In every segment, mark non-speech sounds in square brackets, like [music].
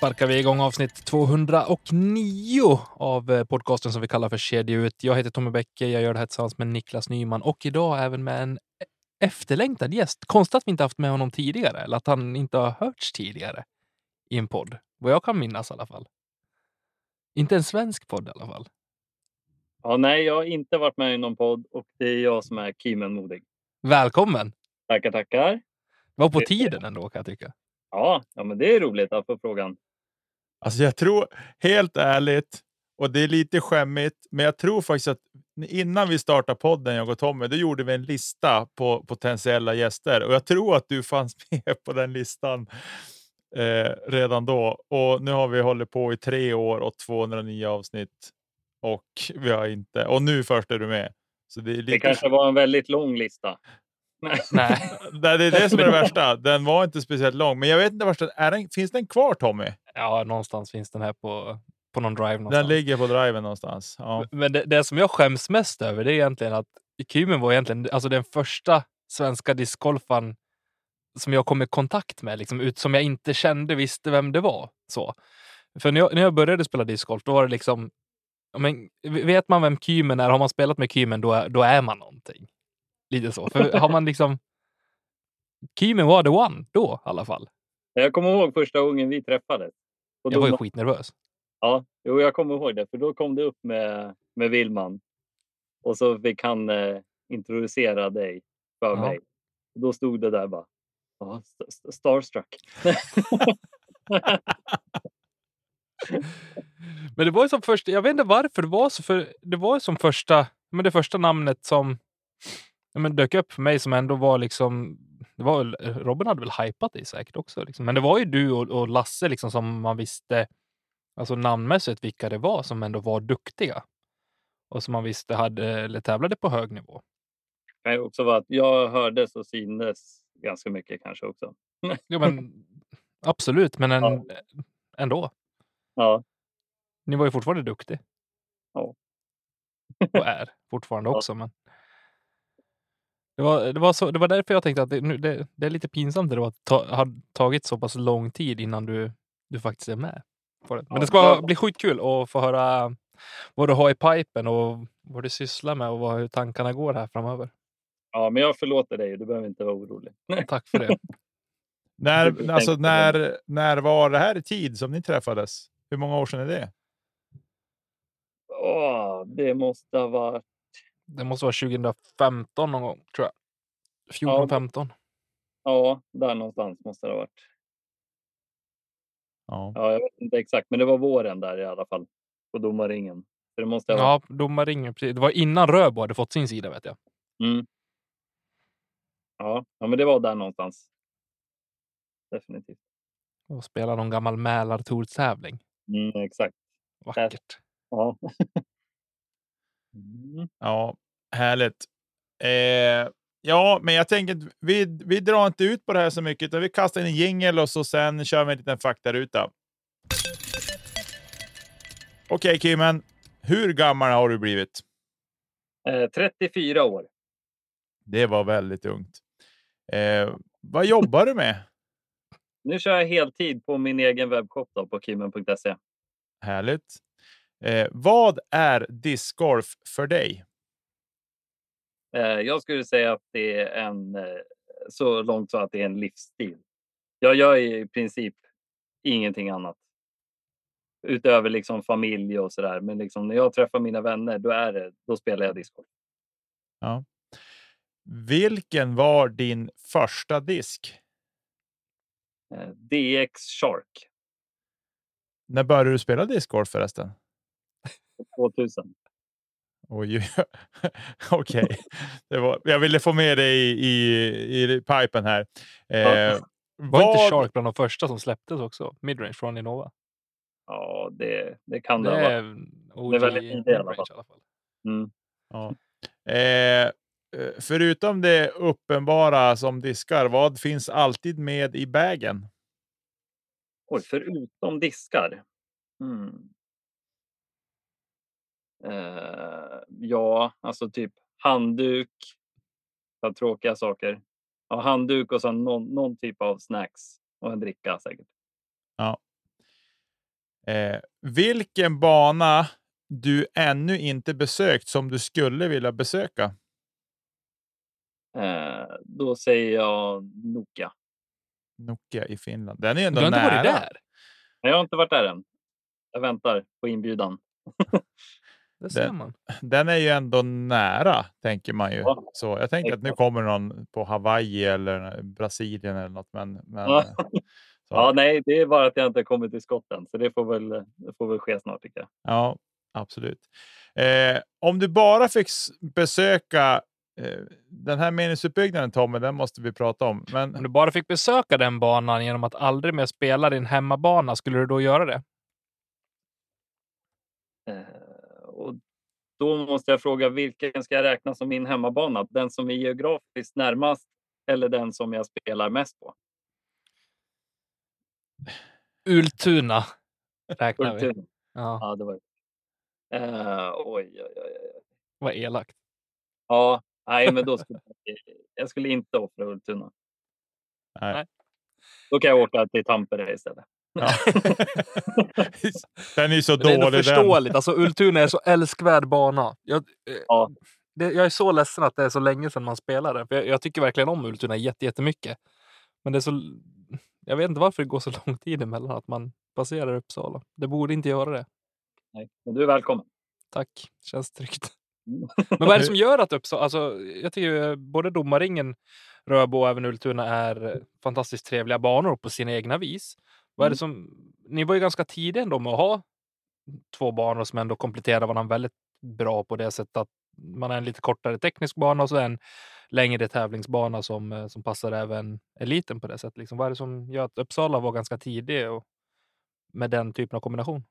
Sparkar vi igång avsnitt 209 av eh, podcasten som vi kallar för Kedja ut. Jag heter Tommy Bäcke, jag gör det här tillsammans med Niklas Nyman och idag även med en efterlängtad gäst. Konstigt att vi inte haft med honom tidigare, eller att han inte har hörts tidigare i en podd. Vad jag kan minnas i alla fall. Inte en svensk podd i alla fall. Ja, nej, jag har inte varit med i någon podd och det är jag som är Kimen Modig. Välkommen! Tackar, tackar. Det var på tiden ändå kan jag tycka. Ja, ja men det är roligt att få frågan. Alltså jag tror helt ärligt, och det är lite skämmigt, men jag tror faktiskt att innan vi startade podden, jag och Tommy, då gjorde vi en lista på potentiella gäster och jag tror att du fanns [laughs] med på den listan eh, redan då. Och nu har vi hållit på i tre år och 209 avsnitt och vi har inte. Och nu först är du med. Så det, är lite Det kanske var en väldigt lång lista. Nej. [laughs] Nej, det är det som är det värsta. Den var inte speciellt lång, men jag vet inte vart den är. Den, finns den kvar Tommy? Ja, någonstans finns den här på, på någon drive. Någonstans. Den ligger på driven någonstans. Ja. Men det, det som jag skäms mest över det är egentligen att Kymen var egentligen alltså den första svenska discgolfaren som jag kom i kontakt med, liksom, ut, som jag inte kände visste vem det var. Så. För när jag, när jag började spela discgolf, då var det liksom... Men, vet man vem Kymen är, har man spelat med Kymen, då, är- då är man någonting. Lite så. För har man liksom... Kymen var the one då i alla fall. Jag kommer ihåg första gången vi träffades. Och Jag var ju skitnervös. Ja, jo, jag kommer ihåg det. För då kom du upp med, med Willman. Och så fick han eh, introducera dig för Ja. mig. Och då stod det där bara. Ja, st- st- starstruck. [laughs] Men det var ju som första, jag vet inte varför det var så, för det var ju som första, men det första namnet som men dök upp för mig som ändå var liksom, det var väl, Robin hade väl hypat dig säkert också, liksom. men det var ju du och, och Lasse liksom som man visste, alltså namnmässigt vilka det var som ändå var duktiga. Och som man visste hade, eller tävlade på hög nivå. Det kan ju också vara att jag hördes och syntes ganska mycket kanske också. [laughs] Ja, men absolut, men en, Ja. ändå. Ja, Ni var ju fortfarande duktig. Ja. Och är fortfarande [laughs] Ja. också. Men det, var, det, var så, det var därför jag tänkte att det, nu, det, det är lite pinsamt att det ta, har tagit så pass lång tid innan du, du faktiskt är med. På det. Men Ja, det ska ja. bli skitkul att få höra vad du har i pipen och vad du sysslar med och vad, hur tankarna går här framöver. ja, men jag förlåter dig. Du behöver inte vara orolig. Tack för det. [laughs] När, alltså, när, när var det här i tid som ni träffades? Hur många år sedan är det? Åh, det måste ha varit... Det måste vara 2015 någon gång, tror jag. 14, Ja. 15. Ja, där någonstans måste det ha varit. Ja. Ja, jag vet inte exakt, men det var våren där i alla fall. På domarringen. Så det måste ha varit... Ja, domarringen. precis. Det var innan Röbo hade fått sin sida vet jag. Mm. Ja, ja, men det var där någonstans. Definitivt. Och spela någon gammal Mälartour-tävling. Mm, exakt. Vackert. Ja. [laughs] Mm. Ja, härligt. Eh, ja, men jag tänker att vi, vi drar inte ut på det här så mycket, utan vi kastar in en jingel och så sen kör vi en liten faktaruta. Okej, Kimmen. Hur gammal har du blivit? Eh, 34 år. Det var väldigt ungt. Eh, vad jobbar du med? Nu kör jag heltid på min egen webbshop då, på kimmen.se. Härligt. Eh, vad är discgolf för dig? Eh, jag skulle säga att det är en eh, så långt så att det är en livsstil. Jag gör i princip ingenting annat. Utöver liksom familj och sådär. Men liksom när jag träffar mina vänner, då, är det, då spelar jag discgolf. Ja. Vilken var din första disk? Eh, DX Shark När började du spela discgolf förresten? 2000. Oj, [laughs] okej. Var- Jag ville få med dig i, i, i pipen här. Eh, Var inte vad- Shark bland de första som släpptes också? Midrange från Innova. Ja, det, det kan det, Det OG Det är väldigt tidigt i alla fall. i alla fall. Mm. Ja. Eh, eh, förutom det uppenbara som diskar, vad finns alltid med i bagen? Oj, förutom diskar. Mm. Eh, ja, alltså typ handduk. Tråkiga saker. Ja, handduk och sen någon, någon typ av snacks och en dricka säkert. Eh, vilken bana du ännu inte besökt som du skulle vilja besöka? Eh, då säger jag Nokia. Nokia i Finland. Den är ändå Du har inte nära. varit där? Jag har inte varit där än. Jag väntar på inbjudan. [laughs] Det ser Den- man. Den är ju ändå nära, tänker man ju. Ja, Så jag tänker att nu kommer någon på Hawaii eller Brasilien eller något. Men, men, Ja. eh, [laughs] så. Ja, nej, det är bara att jag inte kommit till skott än, så det får väl, det får väl ske snart tycker jag. Ja, absolut. Eh, om du bara fick besöka eh, den här meningsuppbyggnaden Tommy, den måste vi prata om. Om Men du bara fick besöka den banan genom att aldrig mer spela din hemmabana, skulle du då göra det? Och då måste jag fråga vilken ska jag räkna som min hemmabana? Den som är geografiskt närmast eller den som jag spelar mest på? Ultuna räknar vi. Ultuna. Ja, Ja, det var eh, oj, oj, oj, oj. vad elakt. Ja, nej, men då skulle jag, jag skulle inte offra Ultuna. Nej. Då kan jag åka till Tampere istället. Ja. [laughs] den är så Men det är dålig den. förståeligt. Alltså, Ultuna är så älskvärd bana. Jag, eh, Ja. det, jag är så ledsen att det är så länge sedan man spelade. För jag, jag tycker verkligen om Ultuna jätte- jättemycket. Men det är så... Jag vet inte varför det går så [laughs] lång tid emellan att man passerar Uppsala. Det borde inte göra det. Nej, men du är välkommen. Tack, känns tryggt. Mm. [laughs] Men vad är det som gör att Uppsala... Alltså, jag tycker ju både Domarringen, Röbo och även Ultuna är eh, fantastiskt trevliga banor på sina egna vis. Vad är det som... Ni var ju ganska tidiga ändå med att ha två banor som ändå kompletterar varandra väldigt bra på det sättet att man är en lite kortare teknisk bana och så en längre tävlingsbana som, eh, som passar även eliten på det sättet. Liksom. Vad är det som gör att Uppsala var ganska tidig och med den typen av kombination?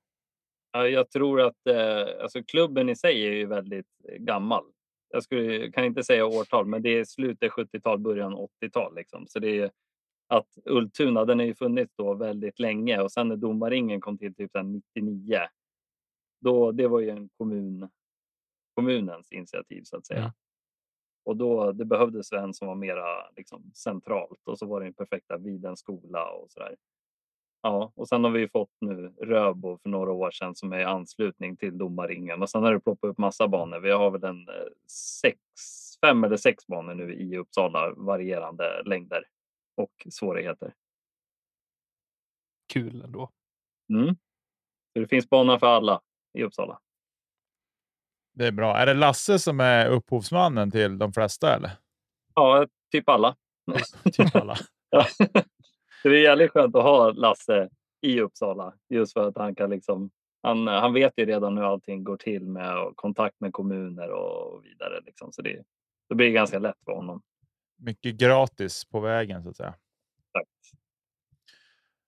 Ja, jag tror att eh, alltså klubben i sig är ju väldigt eh, gammal. Jag skulle, kan inte säga årtal, men det är slutet 70-tal, början 80-tal. Liksom. Så det är att Ultuna, den har ju funnits då väldigt länge och sen när domarringen kom till typ så här 99. Då, det var ju en kommun, kommunens initiativ så att säga. Mm. Och då det behövdes en som var mera liksom, centralt och så var det en perfekta vid en skola och så där. Ja, och sen har vi ju fått nu Röbo för några år sedan som är i anslutning till domarringen och sen har det ploppat upp massa banor. Vi har väl en eh, sex, fem eller sex banor nu i Uppsala, varierande längder och svårigheter. Kul ändå. Mm. Så det finns banor för alla i Uppsala. Det är bra. Är det Lasse som är upphovsmannen till de flesta eller? Ja, typ alla. Typ alla. [laughs] Ja. Det är jävligt skönt att ha Lasse i Uppsala just för att han kan liksom han, han vet ju redan hur allting går till med kontakt med kommuner och vidare. Liksom. Så det, det blir ganska lätt för honom. Mycket gratis på vägen så att säga. Tack.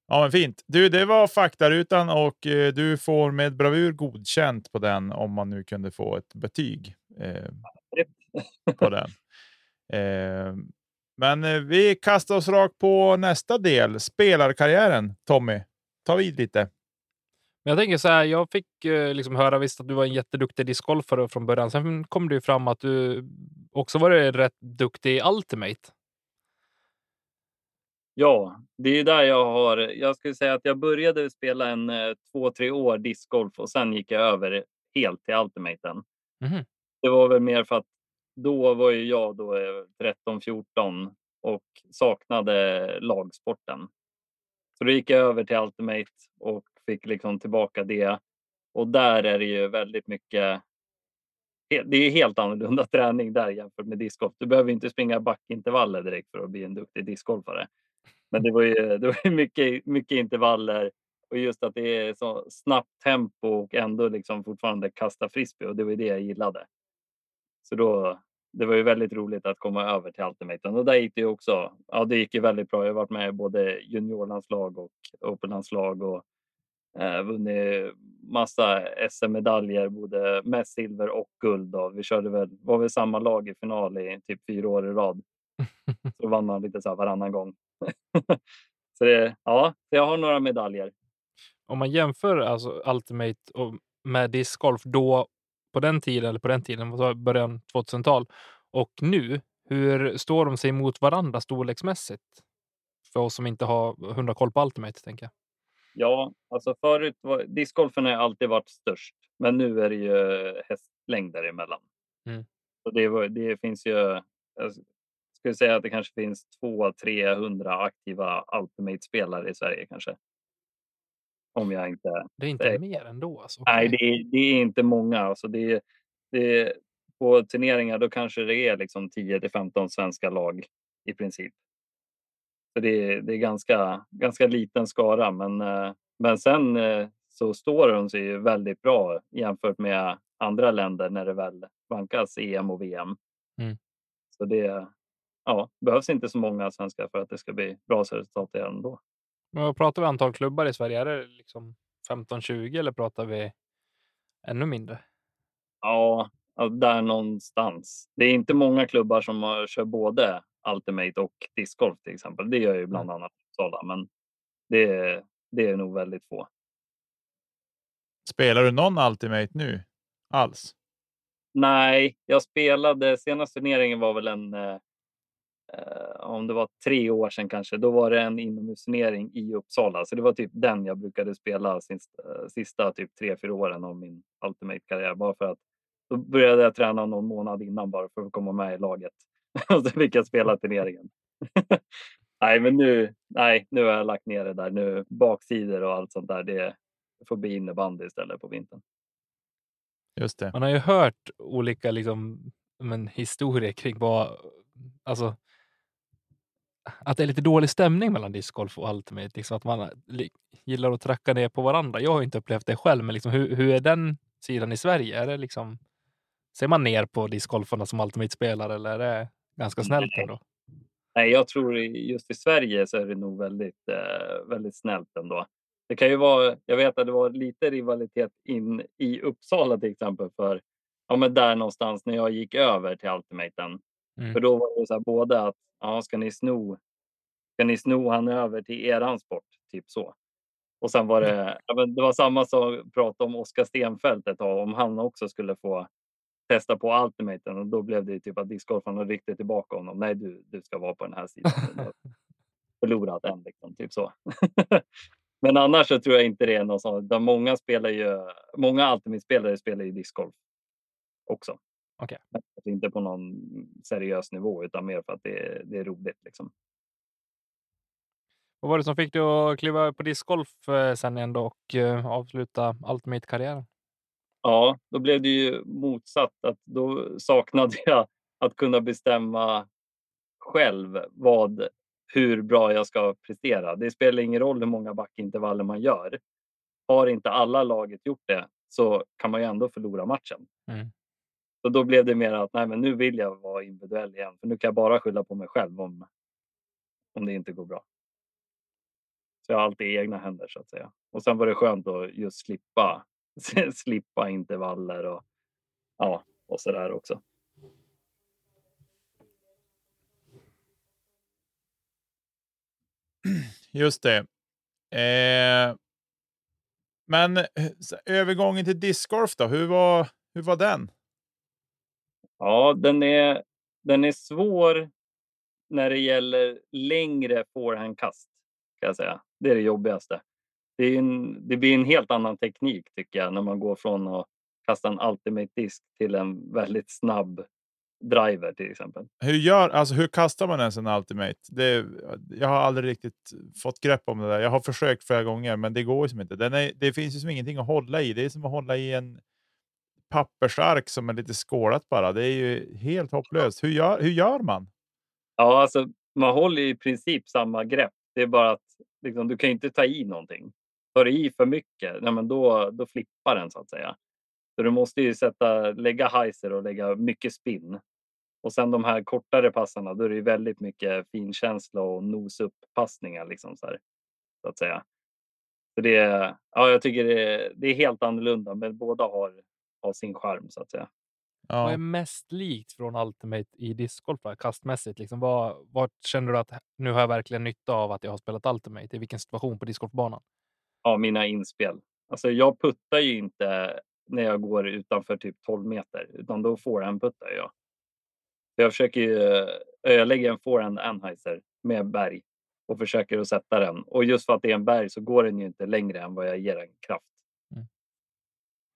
Ja, men fint. Du, det var faktarutan och eh, du får med bravur godkänt på den om man nu kunde få ett betyg eh, på [laughs] den. Eh, men eh, vi kastar oss rakt på nästa del, spelarkarriären. Tommy, ta vid lite. Men jag tänker så här, jag fick eh, liksom höra visst att du var en jätteduktig discgolfare från början. Sen kom det ju fram att du också var rätt duktig i Ultimate. Ja, det är där jag har. Jag skulle säga att jag började spela en eh, två, tre år discgolf och sen gick jag över helt till ultimaten. Mhm. Det var väl mer för att då var ju jag då eh, 13, 14 och saknade lagsporten. Så då gick jag över till ultimate och fick liksom tillbaka det. Och där är det ju väldigt mycket det är helt annorlunda [laughs] träning där jämfört med discgolf. Du behöver inte springa backintervaller direkt för att bli en duktig discgolfare. Men det var ju, [laughs] det var mycket, mycket intervaller och just att det är så snabbt tempo och ändå liksom fortfarande kasta frisbee och det var det jag gillade. Så då, det var ju väldigt roligt att komma över till Ultimaten och där gick det ju också. Ja, det gick ju väldigt bra. Jag har varit med i både juniorlandslag och openlandslag och eh, vunnit massa SM-medaljer, både med silver och guld. Och vi körde väl, var väl samma lag i final i typ fyra år i rad. [laughs] Så vann man lite så här varannan gång. [laughs] så det, ja, jag har några medaljer. Om man jämför alltså Ultimate och med discgolf då på den tiden, eller på den tiden, början 2000-tal och nu, hur står de sig mot varandra storleksmässigt? För oss som inte har hundra koll på Ultimate, tänker jag. Ja, alltså förut var discgolfen har alltid varit störst, men nu är det ju hästlängder emellan. Mm. Så det, det finns ju, jag skulle säga att det kanske finns 200-300 aktiva Ultimate-spelare i Sverige kanske. Om jag inte... Det är inte är, mer ändå? Alltså. Nej, det är, det är, inte många. Alltså det, det, på turneringar då kanske det är liksom 10 15 svenska lag i princip. Så det, det är ganska, ganska liten skara, men, eh, men sen eh, så står de sig väldigt bra jämfört med andra länder när det väl vankas EM och VM. Mm. Så det ja, behövs inte så många svenskar för att det ska bli bra resultat ändå. Men vad pratar vi antal klubbar i Sverige? Är det liksom 15-20 eller pratar vi ännu mindre? Ja, där någonstans. Det är inte många klubbar som kör både Ultimate och discgolf till exempel. Det gör ju bland mm. annat Uppsala, men det är, det är nog väldigt få. Spelar du någon Ultimate nu alls? Nej, jag spelade senaste turneringen var väl en eh, om det var tre år sedan kanske. Då var det en inomhusturnering i Uppsala, så det var typ den jag brukade spela sista, sista typ tre, fyra åren av min Ultimate karriär bara för att då började jag träna någon månad innan bara för att komma med i laget [laughs] och så fick jag spela turneringen. [laughs] nej, men nu, nej, nu har jag lagt ner det där. Nu baksidor och allt sånt där. Det får bli innebandy istället på vintern. Just det. Man har ju hört olika liksom, men, historier kring vad, alltså, att det är lite dålig stämning mellan discgolf och Ultimate. Liksom att man gillar att tracka ner på varandra. Jag har inte upplevt det själv, men liksom, hur, hur är den sidan i Sverige? Är det liksom, ser man ner på discgolfarna som Ultimate-spelare eller är det ganska snällt ändå? Nej, jag tror just i Sverige så är det nog väldigt, eh, väldigt snällt ändå. Det kan ju vara, jag vet att det var lite rivalitet in i Uppsala till exempel för ja, men där någonstans när jag gick över till Ultimaten. Mm. För då var det så här, både att ja, ska ni sno ska ni sno han över till eran sport? Typ så. Och sen var det, ja, men det var samma som pratade om Oskar Stenfeldt ett tag, om han också skulle få testa på Ultimaten och då blev det typ att discgolfarna ryckte tillbaka honom. Nej, du, du ska vara på den här sidan. [laughs] förlorat en liksom, typ så. [laughs] Men annars så tror jag inte det är något sånt. Många spelar ju, många Ultimate-spelare spelar ju discgolf också. Okay. Inte på någon seriös nivå utan mer för att det är, det är roligt. Liksom. Vad var det som fick dig att kliva på discgolf eh, sen ändå och eh, avsluta Ultimate-karriären? Ja, då blev det ju motsatt. Att då saknade [laughs] jag att kunna bestämma själv vad, hur bra jag ska prestera. Det spelar ingen roll hur många backintervaller man gör. Har inte alla laget gjort det så kan man ju ändå förlora matchen. Mm. Så då blev det mer att nej, men nu vill jag vara individuell igen, för nu kan jag bara skylla på mig själv om, om det inte går bra. Så jag har alltid egna händer så att säga. Och sen var det skönt att just slippa [laughs] slippa intervaller och ja, och så där också. Just det. Eh, men eh, övergången till discgolf då, hur var, hur var den? Ja, den är, den är svår när det gäller längre forehandkast. Kan jag säga. Det är det jobbigaste det, en, det blir en helt annan teknik tycker jag när man går från att kasta en ultimate disk till en väldigt snabb driver till exempel. Hur, gör, alltså, hur kastar man ens en ultimate? Det, jag har aldrig riktigt fått grepp om det där. Jag har försökt flera gånger, men det går ju som inte. Den är, det finns ju som ingenting att hålla i. Det är som att hålla i en pappersark som är lite skålat bara. Det är ju helt hopplöst. Hur gör, hur gör man? Ja, alltså man håller i princip samma grepp. Det är bara att liksom, du kan inte ta i någonting. Tar du i för mycket, ja, men då, då flippar den så att säga. Så du måste ju sätta, lägga heiser och lägga mycket spinn. Och sen de här kortare passarna, då är det ju väldigt mycket finkänsla och nos upp passningar liksom så, här, så att säga. Så det, ja, jag tycker det, det är helt annorlunda, men båda har, har sin charm så att säga. Vad är Ja. mest likt från Ultimate i discgolf kastmässigt? Liksom, vad, vad känner du att nu har jag verkligen nytta av att jag har spelat Ultimate? I vilken situation på discgolfbanan? Ja, mina inspel. Alltså jag puttar ju inte när jag går utanför typ 12 meter, utan då forehandputtar jag. Jag försöker ju, eh, jag lägger en forehand anheuser med berg och försöker att sätta den. Och just för att det är en berg så går den ju inte längre än vad jag ger den kraft. Mm.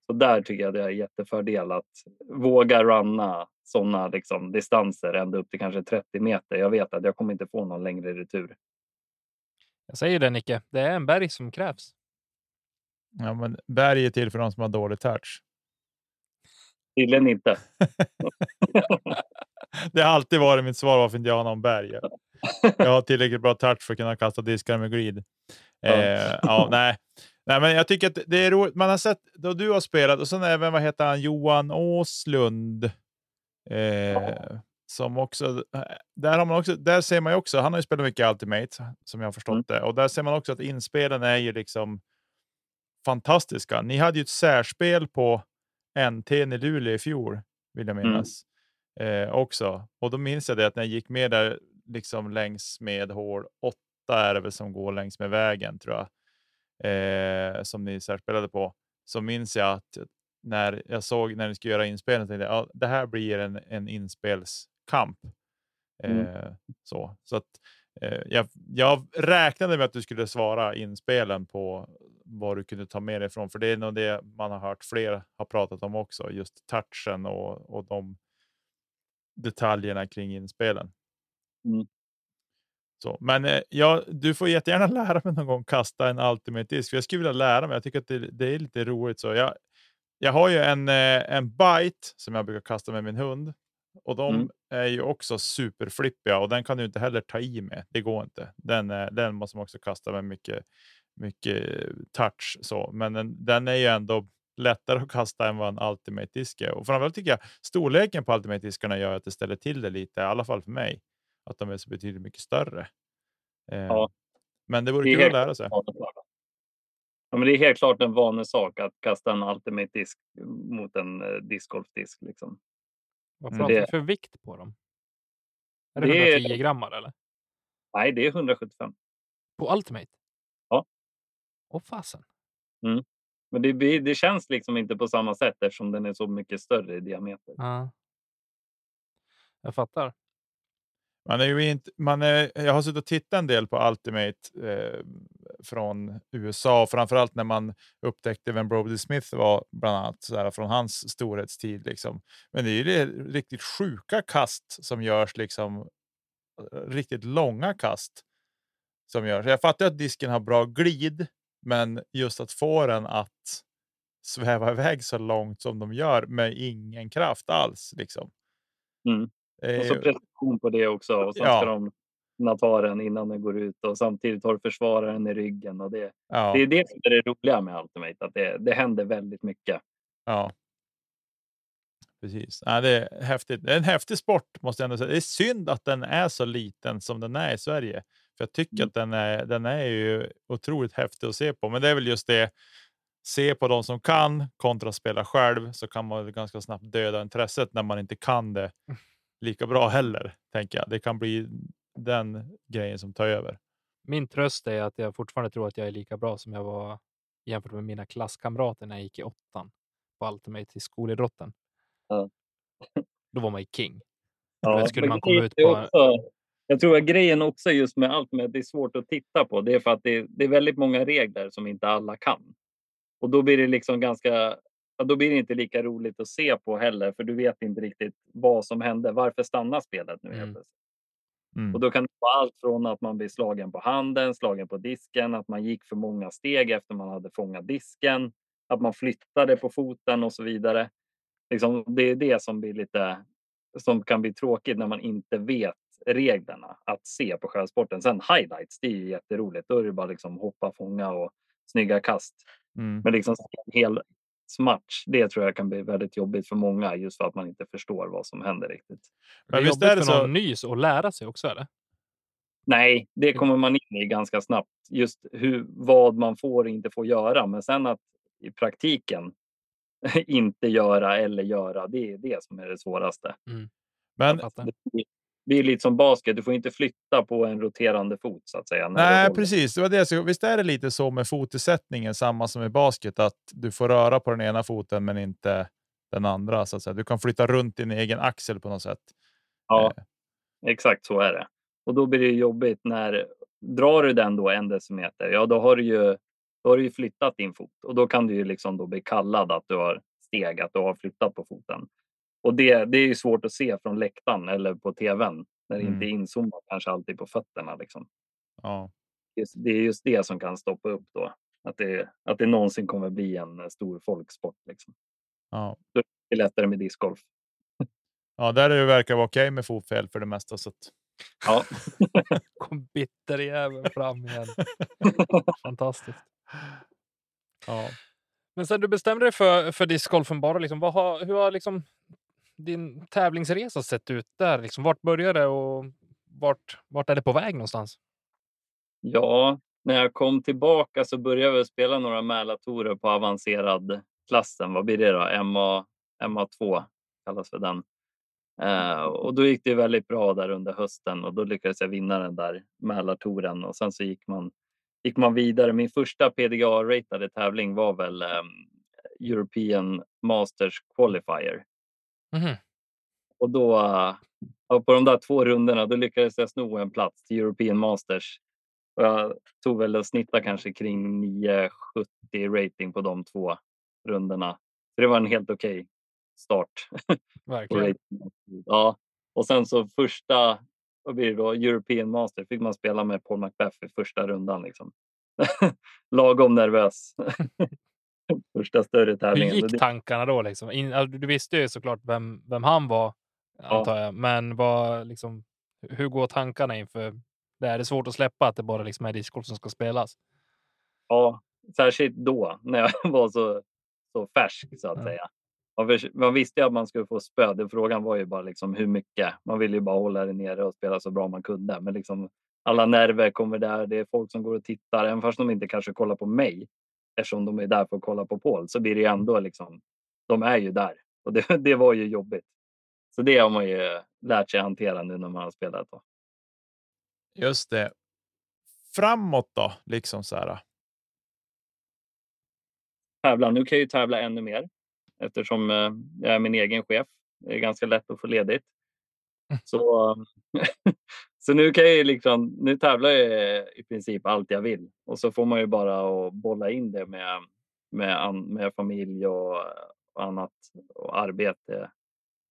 Så där tycker jag det är jättefördel att våga runna sådana liksom, distanser ända upp till kanske 30 meter. Jag vet att jag kommer inte få någon längre retur. Jag säger det Nicke, det är en berg som krävs. Ja, men berg är till för de som har dålig touch. Tydligen inte. [laughs] Det har alltid varit mitt svar varför inte jag har någon berg. Jag har tillräckligt bra touch för att kunna kasta diskar med glid. Ja. Eh, ja, nej. nej, men jag tycker att det är roligt. Man har sett då du har spelat och sen även vad heter han Johan Åslund. Eh, som också, där, har man också, där ser man ju också, han har ju spelat mycket Ultimate som jag har förstått Mm. det. Och där ser man också att inspelen är ju liksom fantastiska. Ni hade ju ett särspel på NT i Luleå i fjol, vill jag Mm. minnas. Eh, också. Och då minns jag det att när jag gick med där liksom längs med hål 8 är det väl som går längs med vägen tror jag. Eh, som ni särspelade på. Så minns jag att när jag såg när ni skulle göra inspelningen tänkte jag ja, det här blir en, en inspelskamp. Eh, Mm. så så att, eh, jag, jag räknade med att du skulle svara inspelen på vad du kunde ta med dig ifrån. För det är nog det man har hört fler har pratat om också. Just touchen och, och de detaljerna kring inspelen. Mm. Så, men eh, ja, du får jättegärna [laughs] lära mig någon gång kasta en Ultimate Disc. För jag skulle vilja lära mig. Jag tycker att det, det är lite roligt. så jag, jag har ju en, eh, en bite som jag brukar kasta med min hund. Och de Mm. är ju också superflippiga och den kan du inte heller ta i med. Det går inte. Den, den måste man också kasta med mycket, mycket touch. Så. Men den, den är ju ändå lättare att kasta än vad en Ultimate Disc är. Och framförallt tycker jag storleken på Ultimate Discarna gör att det ställer till det lite, i alla fall för mig. Att de är så betydligt mycket större. Eh, Ja. Men det vore Det kul att lära sig. Ja, men det är helt klart en vanesak att kasta en ultimate disk mot en eh, discgolfdisk. Liksom. Vad Mm. pratar Det- vi för vikt på dem? Är det, Det är- 110 gram eller? Nej, det är 175. På Ultimate? Ja. Åh fasen. Men det, det känns liksom inte på samma sätt eftersom den är så mycket större i diameter. Ja. Jag fattar. Man är ju inte, man är, jag har suttit och tittat en del på Ultimate eh, från USA, och framförallt när man upptäckte vem Brody Smith var, bland annat så här, från hans storhetstid. Liksom. Men det är ju riktigt sjuka kast som görs, liksom, eh, riktigt långa kast som görs. Jag fattar att disken har bra glid, men just att få den att sväva [laughs] iväg så långt som de gör med ingen kraft alls. Liksom. Mm. Och så ju- precision på det också. Och sen Ja. ska de kunna ta den innan den går ut och samtidigt har du försvararen i ryggen. Och det, ja. det är det som är det roliga med Ultimate, att det, det händer väldigt mycket. Ja. Precis. Ja, det är häftigt. Det är en häftig sport måste jag ändå säga. Det är synd att den är så liten som den är i Sverige. För jag tycker Mm. att den är, den är ju otroligt häftig att se på. Men det är väl just det. Se på de som kan kontra spela själv så kan man ganska snabbt döda intresset när man inte kan det lika bra heller. Tänker jag. Det kan bli den grejen som tar över. Min tröst är att jag fortfarande tror att jag är lika bra som jag var jämfört med mina klasskamrater när jag gick i åttan på Ultimate i skolidrotten. Ja. Då var man ju king. Ja, Då skulle man komma ut är på- Också, jag tror att grejen också just med Ultimate, det är svårt att titta på. Det är för att det, det är väldigt många regler som inte alla kan. Och då blir det liksom ganska, ja, då blir det inte lika roligt att se på heller, för du vet inte riktigt vad som hände. Varför stannar spelet nu Mm. Mm. Och då kan det vara allt från att man blir slagen på handen, slagen på disken, att man gick för många steg efter man hade fångat disken, att man flyttade på foten och så vidare. Liksom, det är det som blir lite som kan bli tråkigt när man inte vet reglerna att se på själva sporten. Sen highlights, det är ju jätteroligt. Då är det bara liksom hoppa, fånga och snygga kast. Mm. Men liksom en hel match, det tror jag kan bli väldigt jobbigt för många just för att man inte förstår vad som händer riktigt. Men det är visst jobbigt är det för så- någon ny att lära sig också eller? Nej, det kommer man in i ganska snabbt. Just hur, vad man får och inte får göra. Men sen att i praktiken [laughs] inte göra eller göra, det är det som är det svåraste. Men. Det blir- det är lite som basket, du får inte flytta på en roterande fot så att säga. Nej, precis. Det var det. Så, visst är det lite så med fotisättningen, samma som i basket, att du får röra på den ena foten men inte den andra. Så att säga. Du kan flytta runt din egen axel på något sätt. Ja, exakt så är det. Och då blir det jobbigt när drar du den då en decimeter, ja då har du ju, då har du ju flyttat din fot och då kan du ju liksom då bli kallad att du har steg, att du har flyttat på foten. Och det, det är ju svårt att se från läktaren eller på tvn när det Mm. inte är inzoomat kanske alltid på fötterna. Liksom. Ja. Just, det är just det som kan stoppa upp då. Att det, att det någonsin kommer bli en eh, stor folksport. Liksom. Ja. Det är lättare med discgolf. ja, där är det verkar vara okej med fotfel för det mesta. Så att, Ja, [laughs] Kom bitterjäveln fram igen. [laughs] Fantastiskt. ja. Men sen du bestämde dig för, för discgolfen bara, liksom, vad har, hur har liksom din tävlingsresa sett ut där? Liksom, vart började det och vart, vart är det på väg någonstans? Ja, när jag kom tillbaka så började jag spela några Mälartorer på avancerad klassen. Vad blir det då? MA, MA2 kallas för den. Eh, och då gick det väldigt bra där under hösten och då lyckades jag vinna den där Mälartoren och sen så gick man, gick man vidare. Min första PDA-ratade tävling var väl ehm, European Masters Qualifier. Mhm. Och då, ja, på de där två rundorna, då lyckades jag sno en plats till European Masters. Och jag tog väl och snittade kanske kring 970 rating på de två rundorna. Så det var en helt okej start. [laughs] på Verkligen. Ja, och sen så första, vad blir det då, European Master fick man spela med Paul Macbeth i första rundan. Liksom. [laughs] Lagom nervös. [laughs] [laughs] första större Hur tävlingen. Så gick tankarna då? Liksom? In, du visste ju såklart vem, vem han var, antar jag. Men vad, liksom, hur går tankarna inför det? Är det svårt att släppa att det bara liksom är discgolf som ska spelas? Ja, särskilt då när jag [laughs] var så, så färsk så att Ja. säga. Man, förs- man visste ju att man skulle få spö. Den Frågan var ju bara liksom hur mycket. Man ville ju bara hålla det nere och spela så bra man kunde. Men liksom alla nerver kommer där. Det är folk som går och tittar, även fast de inte kanske kollar på mig. Eftersom de är där för att kolla på Paul så blir det ju ändå liksom. De är ju där och det, [laughs] det var ju jobbigt. Så det har man ju lärt sig hantera nu när man har spelat. Då. Just det. Framåt då, liksom så här. tävla. Nu kan jag ju tävla ännu mer eftersom eh, jag är min egen chef. Det är ganska lätt att få ledigt. Så, [laughs] så nu kan jag ju liksom, nu tävlar jag i princip allt jag vill och så får man ju bara att bolla in det med, med, med familj och, och annat och arbete.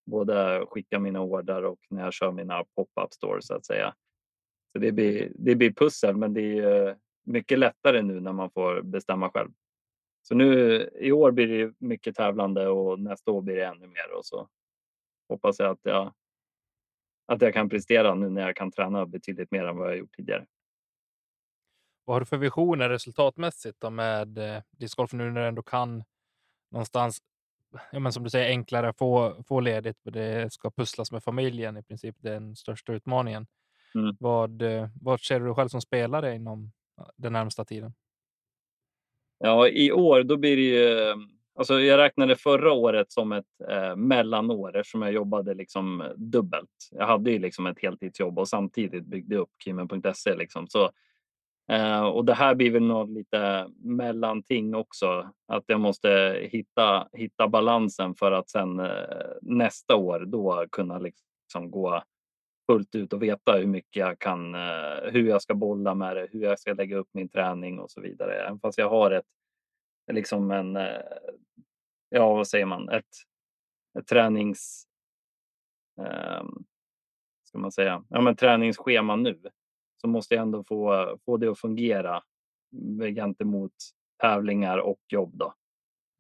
Både skicka mina order och när jag kör mina pop-up stores så att säga. Så det blir, det blir pussel, men det är ju mycket lättare nu när man får bestämma själv. Så nu i år blir det mycket tävlande och nästa år blir det ännu mer och så hoppas jag att jag att jag kan prestera nu när jag kan träna betydligt mer än vad jag gjort tidigare. Vad har du för visioner resultatmässigt då med eh, discgolf nu när du ändå kan någonstans, ja, men som du säger, enklare få, få ledigt. för Det ska pusslas med familjen i princip. Det är den största utmaningen. Mm. Vad, eh, vad ser du själv som spelare inom den närmsta tiden? Ja, i år då blir det ju. Alltså jag räknade förra året som ett eh, mellanår eftersom jag jobbade liksom eh, dubbelt. Jag hade ju liksom ett heltidsjobb och samtidigt byggde upp kimen.se. liksom. Så, eh, och det här blir väl något lite mellanting också. Att jag måste hitta, hitta balansen för att sen eh, nästa år då kunna liksom gå fullt ut och veta hur mycket jag kan, eh, hur jag ska bolla med det, hur jag ska lägga upp min träning och så vidare. Även fast jag har ett, liksom en, eh, ja vad säger man, ett, ett tränings, ehm, ska man säga, ja men träningsschema nu så måste jag ändå få, få det att fungera gentemot tävlingar och jobb då.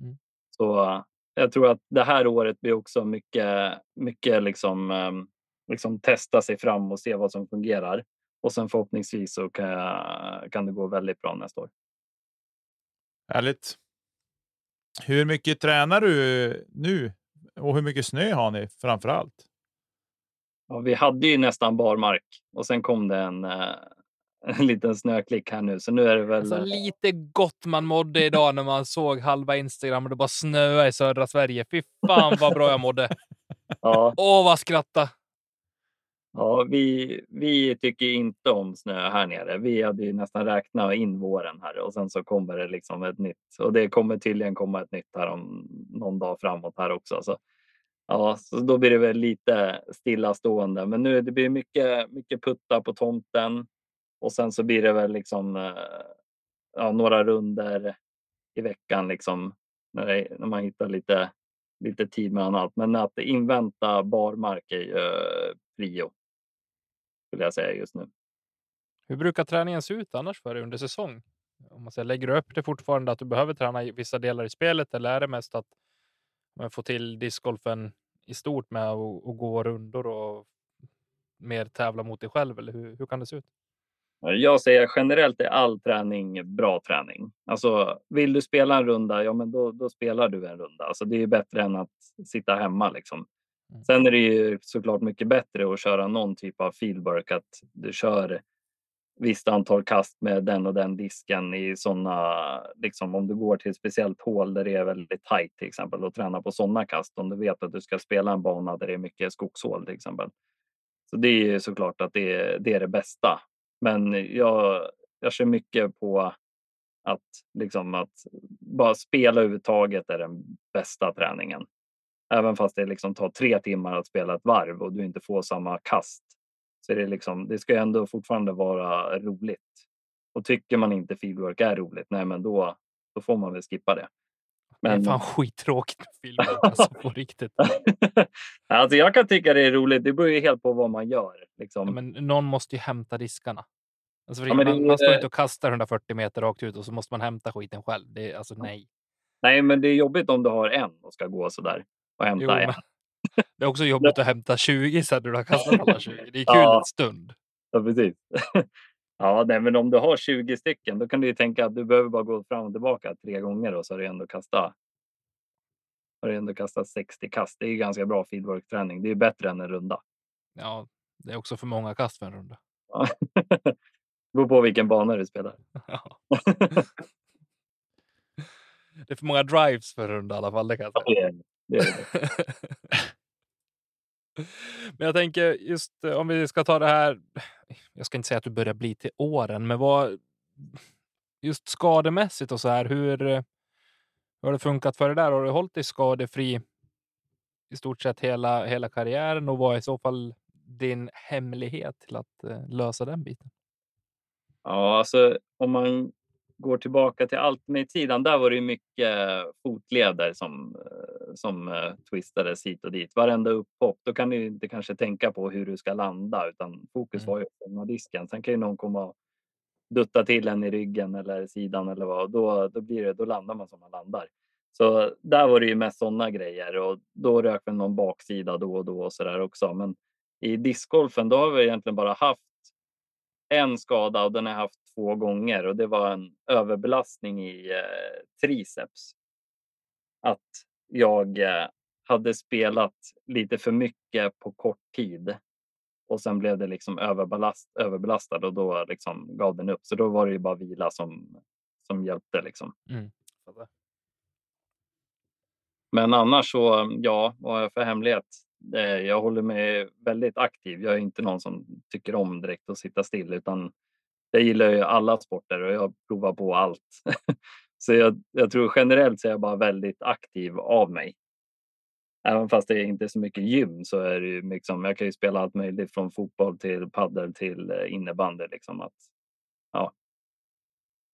Mm. Så jag tror att det här året blir också mycket, mycket liksom, ehm, liksom testa sig fram och se vad som fungerar. Och sen förhoppningsvis så kan, jag, kan det gå väldigt bra nästa år. Härligt. Hur mycket tränar du nu och hur mycket snö har ni framför allt? Ja, vi hade ju nästan barmark och sen kom det en, eh, [laughs] en liten snöklick här nu, så nu är det väl... Alltså, lite gott man mådde [laughs] idag när man såg halva Instagram och det bara snöade i södra Sverige. Fy fan vad bra jag mådde! Ja. Åh, vad skratta! Ja, vi, vi tycker inte om snö här nere. Vi hade ju nästan räknat in våren här och sen så kommer det liksom ett nytt och det kommer tydligen komma ett nytt här om någon dag framåt här också. Så, ja, så då blir det väl lite stillastående. Men nu det blir mycket, mycket putta på tomten och sen så blir det väl liksom eh, ja, några runder i veckan liksom när, det, när man hittar lite, lite tid med annat. Men att invänta barmark är ju eh, prio skulle jag säga just nu. Hur brukar träningen se ut annars för dig under säsong? Om man säger, lägger du upp det fortfarande att du behöver träna i vissa delar i spelet eller är det mest att man får till discgolfen i stort med att gå rundor och mer tävla mot dig själv? Eller hur, hur kan det se ut? Jag säger generellt är all träning bra träning. Alltså, vill du spela en runda, ja, men då, då spelar du en runda. Alltså, det är bättre än att sitta hemma. Liksom. Mm. Sen är det ju såklart mycket bättre att köra någon typ av fieldwork, att du kör visst antal kast med den och den disken i sådana, liksom om du går till ett speciellt hål där det är väldigt tajt till exempel och tränar på sådana kast om du vet att du ska spela en bana där det är mycket skogshål till exempel. Så det är ju såklart att det är, det är det bästa. Men jag, jag kör mycket på att liksom att bara spela överhuvudtaget är den bästa träningen. Även fast det liksom tar tre timmar att spela ett varv och du inte får samma kast. Så är det, liksom, det ska ändå fortfarande vara roligt. Och tycker man inte fieldwork är roligt, nej men då, då får man väl skippa det. Men... Det är fan skittråkigt med fieldwork, alltså på riktigt. [laughs] alltså jag kan tycka det är roligt. Det beror ju helt på vad man gör. Liksom. Ja, men någon måste ju hämta diskarna. Alltså, ja, man, det... man, står inte och kastar 140 meter rakt ut och så måste man hämta skiten själv. Det alltså nej. Nej, men det är jobbigt om du har en och ska gå så där och hämta jo, en. Det är också jobbigt att hämta 20 sen när du har kastat [laughs] alla 20. Det är kul ja. en stund. Ja, precis. [laughs] Ja, nej, men om du har 20 stycken, då kan du ju tänka att du behöver bara gå fram och tillbaka tre gånger och så har du ändå kastat. Har du ändå kastat 60 kast. Det är ganska bra feedwork-träning. Det är bättre än en runda. Ja, det är också för många kast för en runda. Ja. [laughs] Beror på vilken bana du spelar. Ja. det är för många drives för en runda i alla fall. Det kan jag säga. Det det. [laughs] men jag tänker just eh, om vi ska ta det här. Jag ska inte säga att du börjar bli till åren, men vad just skademässigt och så här. Hur, hur har det funkat för dig där? Har du hållit dig skadefri i stort sett hela, hela karriären och vad är i så fall din hemlighet till att uh, lösa den biten? Ja, alltså om man går tillbaka till Ultimate-sidan, där var det mycket fotleder som, eh, som uh, twistades hit och dit. Varenda upphopp, då kan du inte kanske tänka på hur du ska landa, utan fokus mm. var ju på disken. Sen kan ju någon komma och dutta till en i ryggen eller sidan eller vad. Då, då, blir det, då landar man som man landar. Så där var det ju mest sådana grejer och då rök väl någon baksida då och då och så där också. Men i discgolfen, då har vi egentligen bara haft en skada och den har haft två gånger och det var en överbelastning i eh, triceps. Att jag eh, hade spelat lite för mycket på kort tid och sen blev det liksom överbelast, överbelastad och då liksom gav den upp. Så då var det ju bara vila som, som hjälpte. Liksom. Mm. Men annars så, ja, vad har jag för hemlighet? Jag håller mig väldigt aktiv. Jag är inte någon som tycker om direkt att sitta still utan jag gillar ju alla sporter och jag provar på allt. [laughs] så jag, jag tror generellt så är jag bara väldigt aktiv av mig. Även fast det inte är så mycket gym så är det ju liksom, jag kan ju spela allt möjligt från fotboll till paddel till eh, innebandy. Liksom att, ja.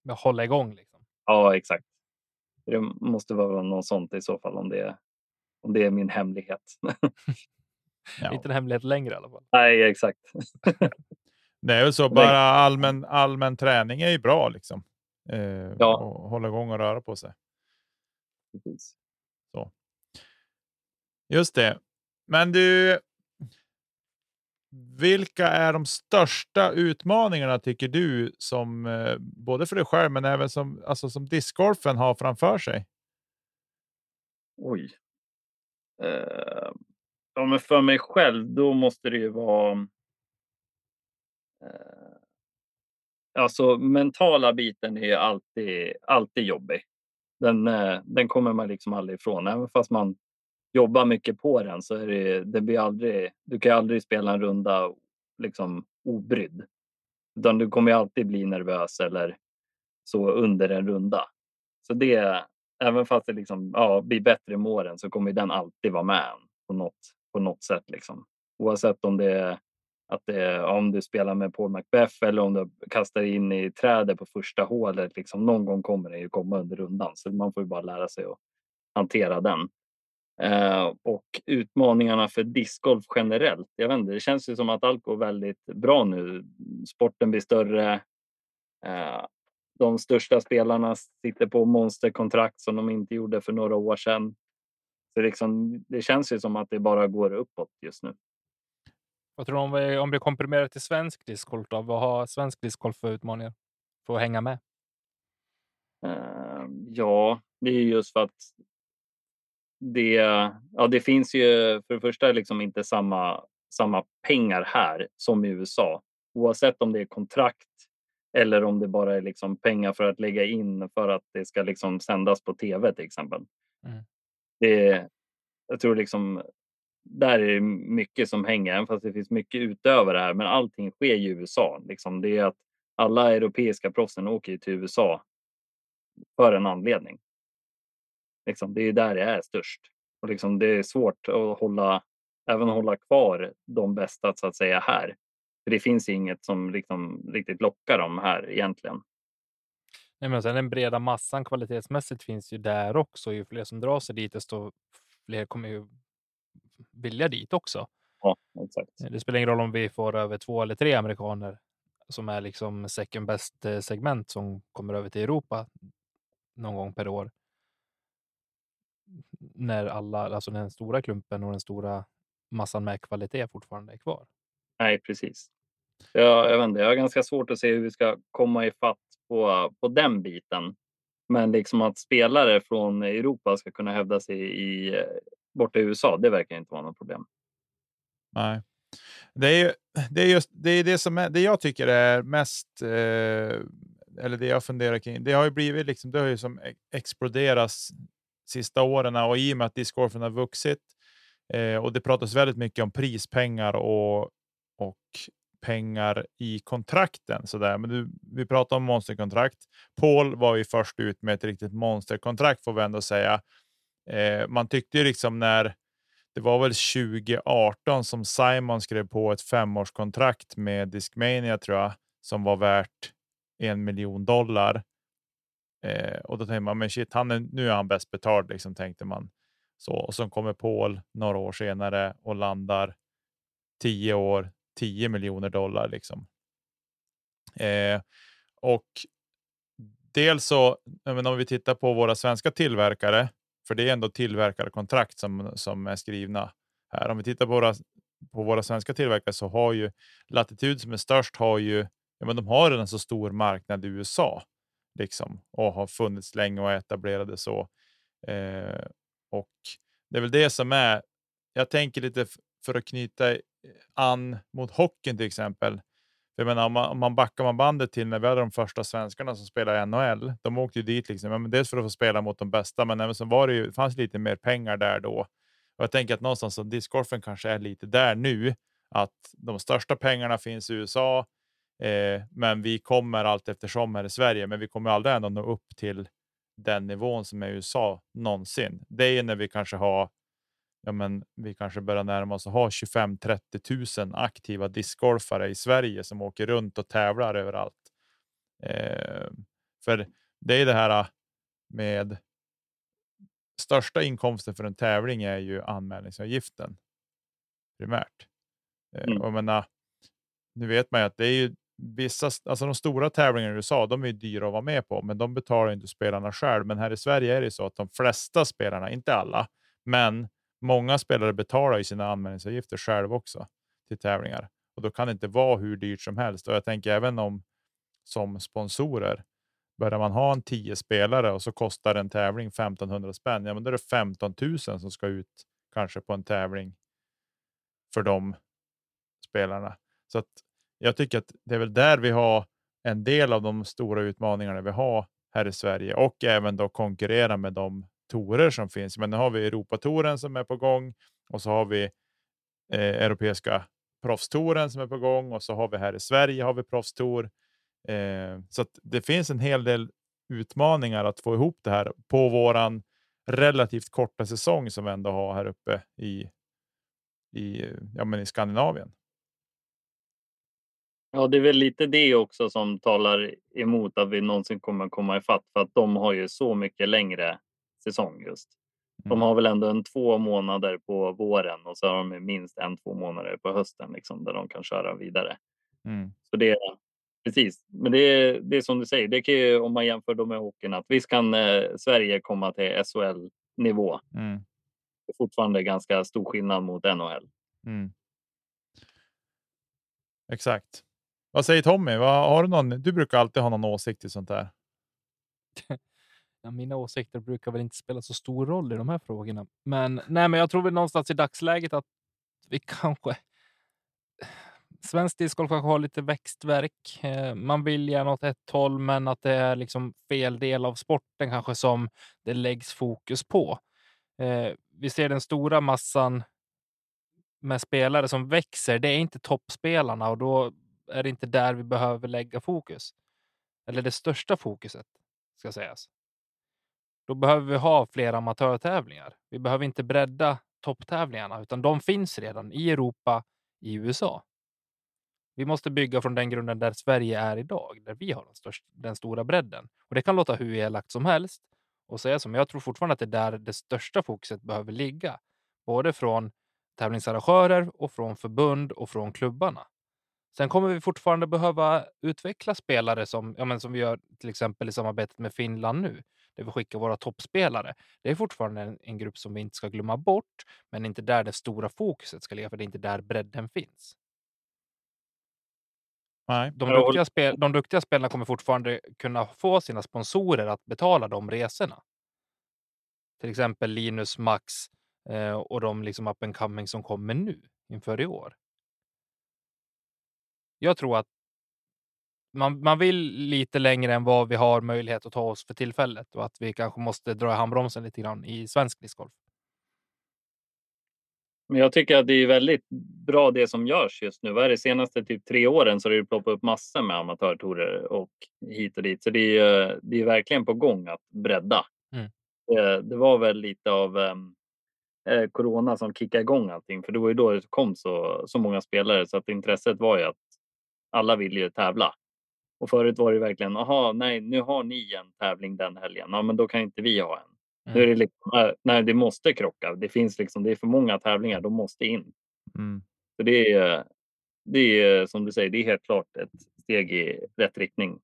Hålla igång liksom. Ja, exakt. Det måste vara något sånt i så fall om det, om det är min hemlighet. [laughs] [laughs] ja. Inte en hemlighet längre i alla fall. Nej, exakt. Det är väl så, bara allmän, allmän träning är ju bra liksom. Eh, ja. och hålla igång och röra på sig. Precis. Så. Just det. Men du, vilka är de största utmaningarna tycker du, som eh, både för dig själv men även som, alltså, som discgolfen har framför sig? Oj. Uh, ja, men för mig själv, då måste det ju vara... Eh, alltså mentala biten är alltid, alltid jobbig. Den, eh, den kommer man liksom aldrig ifrån. Även fast man jobbar mycket på den så är det, det blir aldrig, du kan aldrig spela en runda liksom obrydd. Utan du kommer alltid bli nervös eller så under en runda. Så det, även fast det liksom, ja, blir bättre med åren så kommer den alltid vara med på något, på något sätt. Liksom. Oavsett om det är att det, om du spelar med Paul Macbeth eller om du kastar in i trädet på första hålet. Liksom, någon gång kommer det ju komma under rundan så man får ju bara lära sig att hantera den. Eh, och utmaningarna för discgolf generellt. Jag vet inte, det känns ju som att allt går väldigt bra nu. Sporten blir större. Eh, de största spelarna sitter på monsterkontrakt som de inte gjorde för några år sedan. Så liksom, det känns ju som att det bara går uppåt just nu. Vad tror du om vi, om vi komprimerar till svensk discgolf? Då? Vad har svensk discgolf för utmaningar för att hänga med? Uh, ja, det är just för att det, ja, det finns ju för det första liksom inte samma, samma pengar här som i USA. Oavsett om det är kontrakt eller om det bara är liksom pengar för att lägga in för att det ska liksom sändas på tv till exempel. Mm. Det, jag tror liksom där är det mycket som hänger, även fast det finns mycket utöver det här. Men allting sker i USA. Liksom det är att alla europeiska proffsen åker till USA för en anledning. Liksom, det är där det är störst. Och liksom, det är svårt att hålla, även hålla kvar de bästa så att säga här. För det finns inget som liksom riktigt lockar dem här egentligen. Nej, men sen den breda massan kvalitetsmässigt finns ju där också. Ju fler som drar sig dit, desto fler kommer ju vilja dit också. Ja, exakt. Det spelar ingen roll om vi får över två eller tre amerikaner som är liksom second best eh, segment som kommer över till Europa någon gång per år när alla, alltså den stora klumpen och den stora massan med kvalitet fortfarande är kvar. Nej, precis. Jag, jag, vet inte, jag har ganska svårt att se hur vi ska komma ifatt på, på den biten. Men liksom att spelare från Europa ska kunna hävda sig i, borta i USA, det verkar inte vara något problem. Nej, det är ju det, är just, det, är det som är, det jag tycker är mest, eh, eller det jag funderar kring, det har ju blivit liksom, det har ju som e-, exploderats sista åren och i och med att discgolfen har vuxit eh, och det pratas väldigt mycket om prispengar och, och pengar i kontrakten. Så där. Men du, vi pratar om monsterkontrakt. Paul var ju först ut med ett riktigt monsterkontrakt får vi ändå säga. Eh, man tyckte ju liksom när det var väl 2018 som Simon skrev på ett femårskontrakt med Discmania tror jag som var värt en miljon dollar. Eh, och då tänkte man, men shit, han är, nu är han bäst betald, liksom, tänkte man. Så, och så kommer Paul några år senare och landar tio år, 10 miljoner dollar. Liksom. Eh, och dels så, men om vi tittar på våra svenska tillverkare, för det är ändå tillverkarkontrakt som, som är skrivna här. Om vi tittar på våra, på våra svenska tillverkare så har ju Latitud som är störst har ju, ja, men de har en så stor marknad i USA liksom och har funnits länge och etablerade så. Eh, och det är väl det som är. Jag tänker lite för att knyta an mot hockeyn till exempel. Jag menar, om, man, om man backar man bandet till när vi hade de första svenskarna som spelade i NHL. De åkte ju dit liksom, men dels för att få spela mot de bästa, men även så var det ju, fanns lite mer pengar där då. Och jag tänker att någonstans så discgolfen kanske är lite där nu, att de största pengarna finns i USA. Eh, men vi kommer allt eftersom här i Sverige, men vi kommer aldrig ändå nå upp till den nivån som är i USA någonsin. Det är när vi kanske har ja, men vi kanske börjar närma oss att ha 25 30 000 aktiva discgolfare i Sverige som åker runt och tävlar överallt. Eh, för det är det här med största inkomsten för en tävling är ju anmälningsavgiften primärt. Eh, mm. och menar, nu vet man ju att det är ju vissa, alltså de stora tävlingarna i USA, de är dyra att vara med på, men de betalar inte spelarna själv. Men här i Sverige är det så att de flesta spelarna, inte alla, men många spelare betalar ju sina anmälningsavgifter själv också till tävlingar och då kan det inte vara hur dyrt som helst. Och jag tänker även om som sponsorer. Börjar man ha en tio spelare och så kostar en tävling 1500 spänn, ja, men då är det 15 000 som ska ut kanske på en tävling för de spelarna. Så att jag tycker att det är väl där vi har en del av de stora utmaningarna vi har här i Sverige och även då konkurrera med de torer som finns. Men nu har vi Europatoren som är på gång och så har vi eh, europeiska proffstoren som är på gång och så har vi här i Sverige har vi proffstor. Eh, så att det finns en hel del utmaningar att få ihop det här på våran relativt korta säsong som vi ändå har här uppe i, i, ja, men i Skandinavien. Ja, det är väl lite det också som talar emot att vi någonsin kommer komma ifatt för att de har ju så mycket längre säsong just. De Mm. har väl ändå en två månader på våren och så har de minst en två månader på hösten liksom, där de kan köra vidare. Mm. Så det precis. Men det är, det är som du säger, det kan ju, om man jämför dem med hockeyn, att visst kan eh, Sverige komma till SHL nivå. Mm. Det är fortfarande ganska stor skillnad mot NHL. Mm. Exakt. Vad säger Tommy? Vad, har du, någon, du brukar alltid ha någon åsikt i sånt där. [laughs] Ja, mina åsikter brukar väl inte spela så stor roll i de här frågorna. Men, nej, men jag tror väl någonstans i dagsläget att vi [laughs] kanske... Svensk discgolf kanske har lite växtverk. Eh, man vill gärna åt ett håll, men att det är liksom fel del av sporten kanske som det läggs fokus på. Eh, vi ser den stora massan med spelare som växer. Det är inte toppspelarna och då är det inte där vi behöver lägga fokus. Eller det största fokuset ska sägas. Då behöver vi ha fler amatörtävlingar. Vi behöver inte bredda topptävlingarna, utan de finns redan i Europa, i USA. Vi måste bygga från den grunden där Sverige är idag, där vi har den, största, den stora bredden. Och det kan låta hur elakt som helst och säga som men jag tror fortfarande att det är där det största fokuset behöver ligga. Både från tävlingsarrangörer och från förbund och från klubbarna. Sen kommer vi fortfarande behöva utveckla spelare som, ja, men som vi gör till exempel i samarbetet med Finland nu, där vi skickar våra toppspelare. Det är fortfarande en, en grupp som vi inte ska glömma bort, men inte där det stora fokuset ska ligga, för det är inte där bredden finns. Nej. De duktiga, spel, de duktiga spelarna kommer fortfarande kunna få sina sponsorer att betala de resorna. Till exempel Linus, Max eh, och de liksom up and coming som kommer nu inför i år. Jag tror att man, man vill lite längre än vad vi har möjlighet att ta oss för tillfället och att vi kanske måste dra i handbromsen lite grann i svensk discgolf. Men jag tycker att det är väldigt bra det som görs just nu. Vad är det senaste typ tre åren så har det ploppat upp massor med amatörtorer och hit och dit. Så det är, det är verkligen på gång att bredda. Mm. Det, det var väl lite av um, eh, corona som kickade igång allting, för det var ju då det kom så, så många spelare så att intresset var ju att alla ville ju tävla. Och förut var det verkligen, aha, nej, nu har ni en tävling den helgen. Ja, men då kan inte vi ha en. Nu är det liksom, nej, det måste krocka. Det finns liksom, det är för många tävlingar, de måste in. Mm. Så det är, det är som du säger, det är helt klart ett steg i rätt riktning.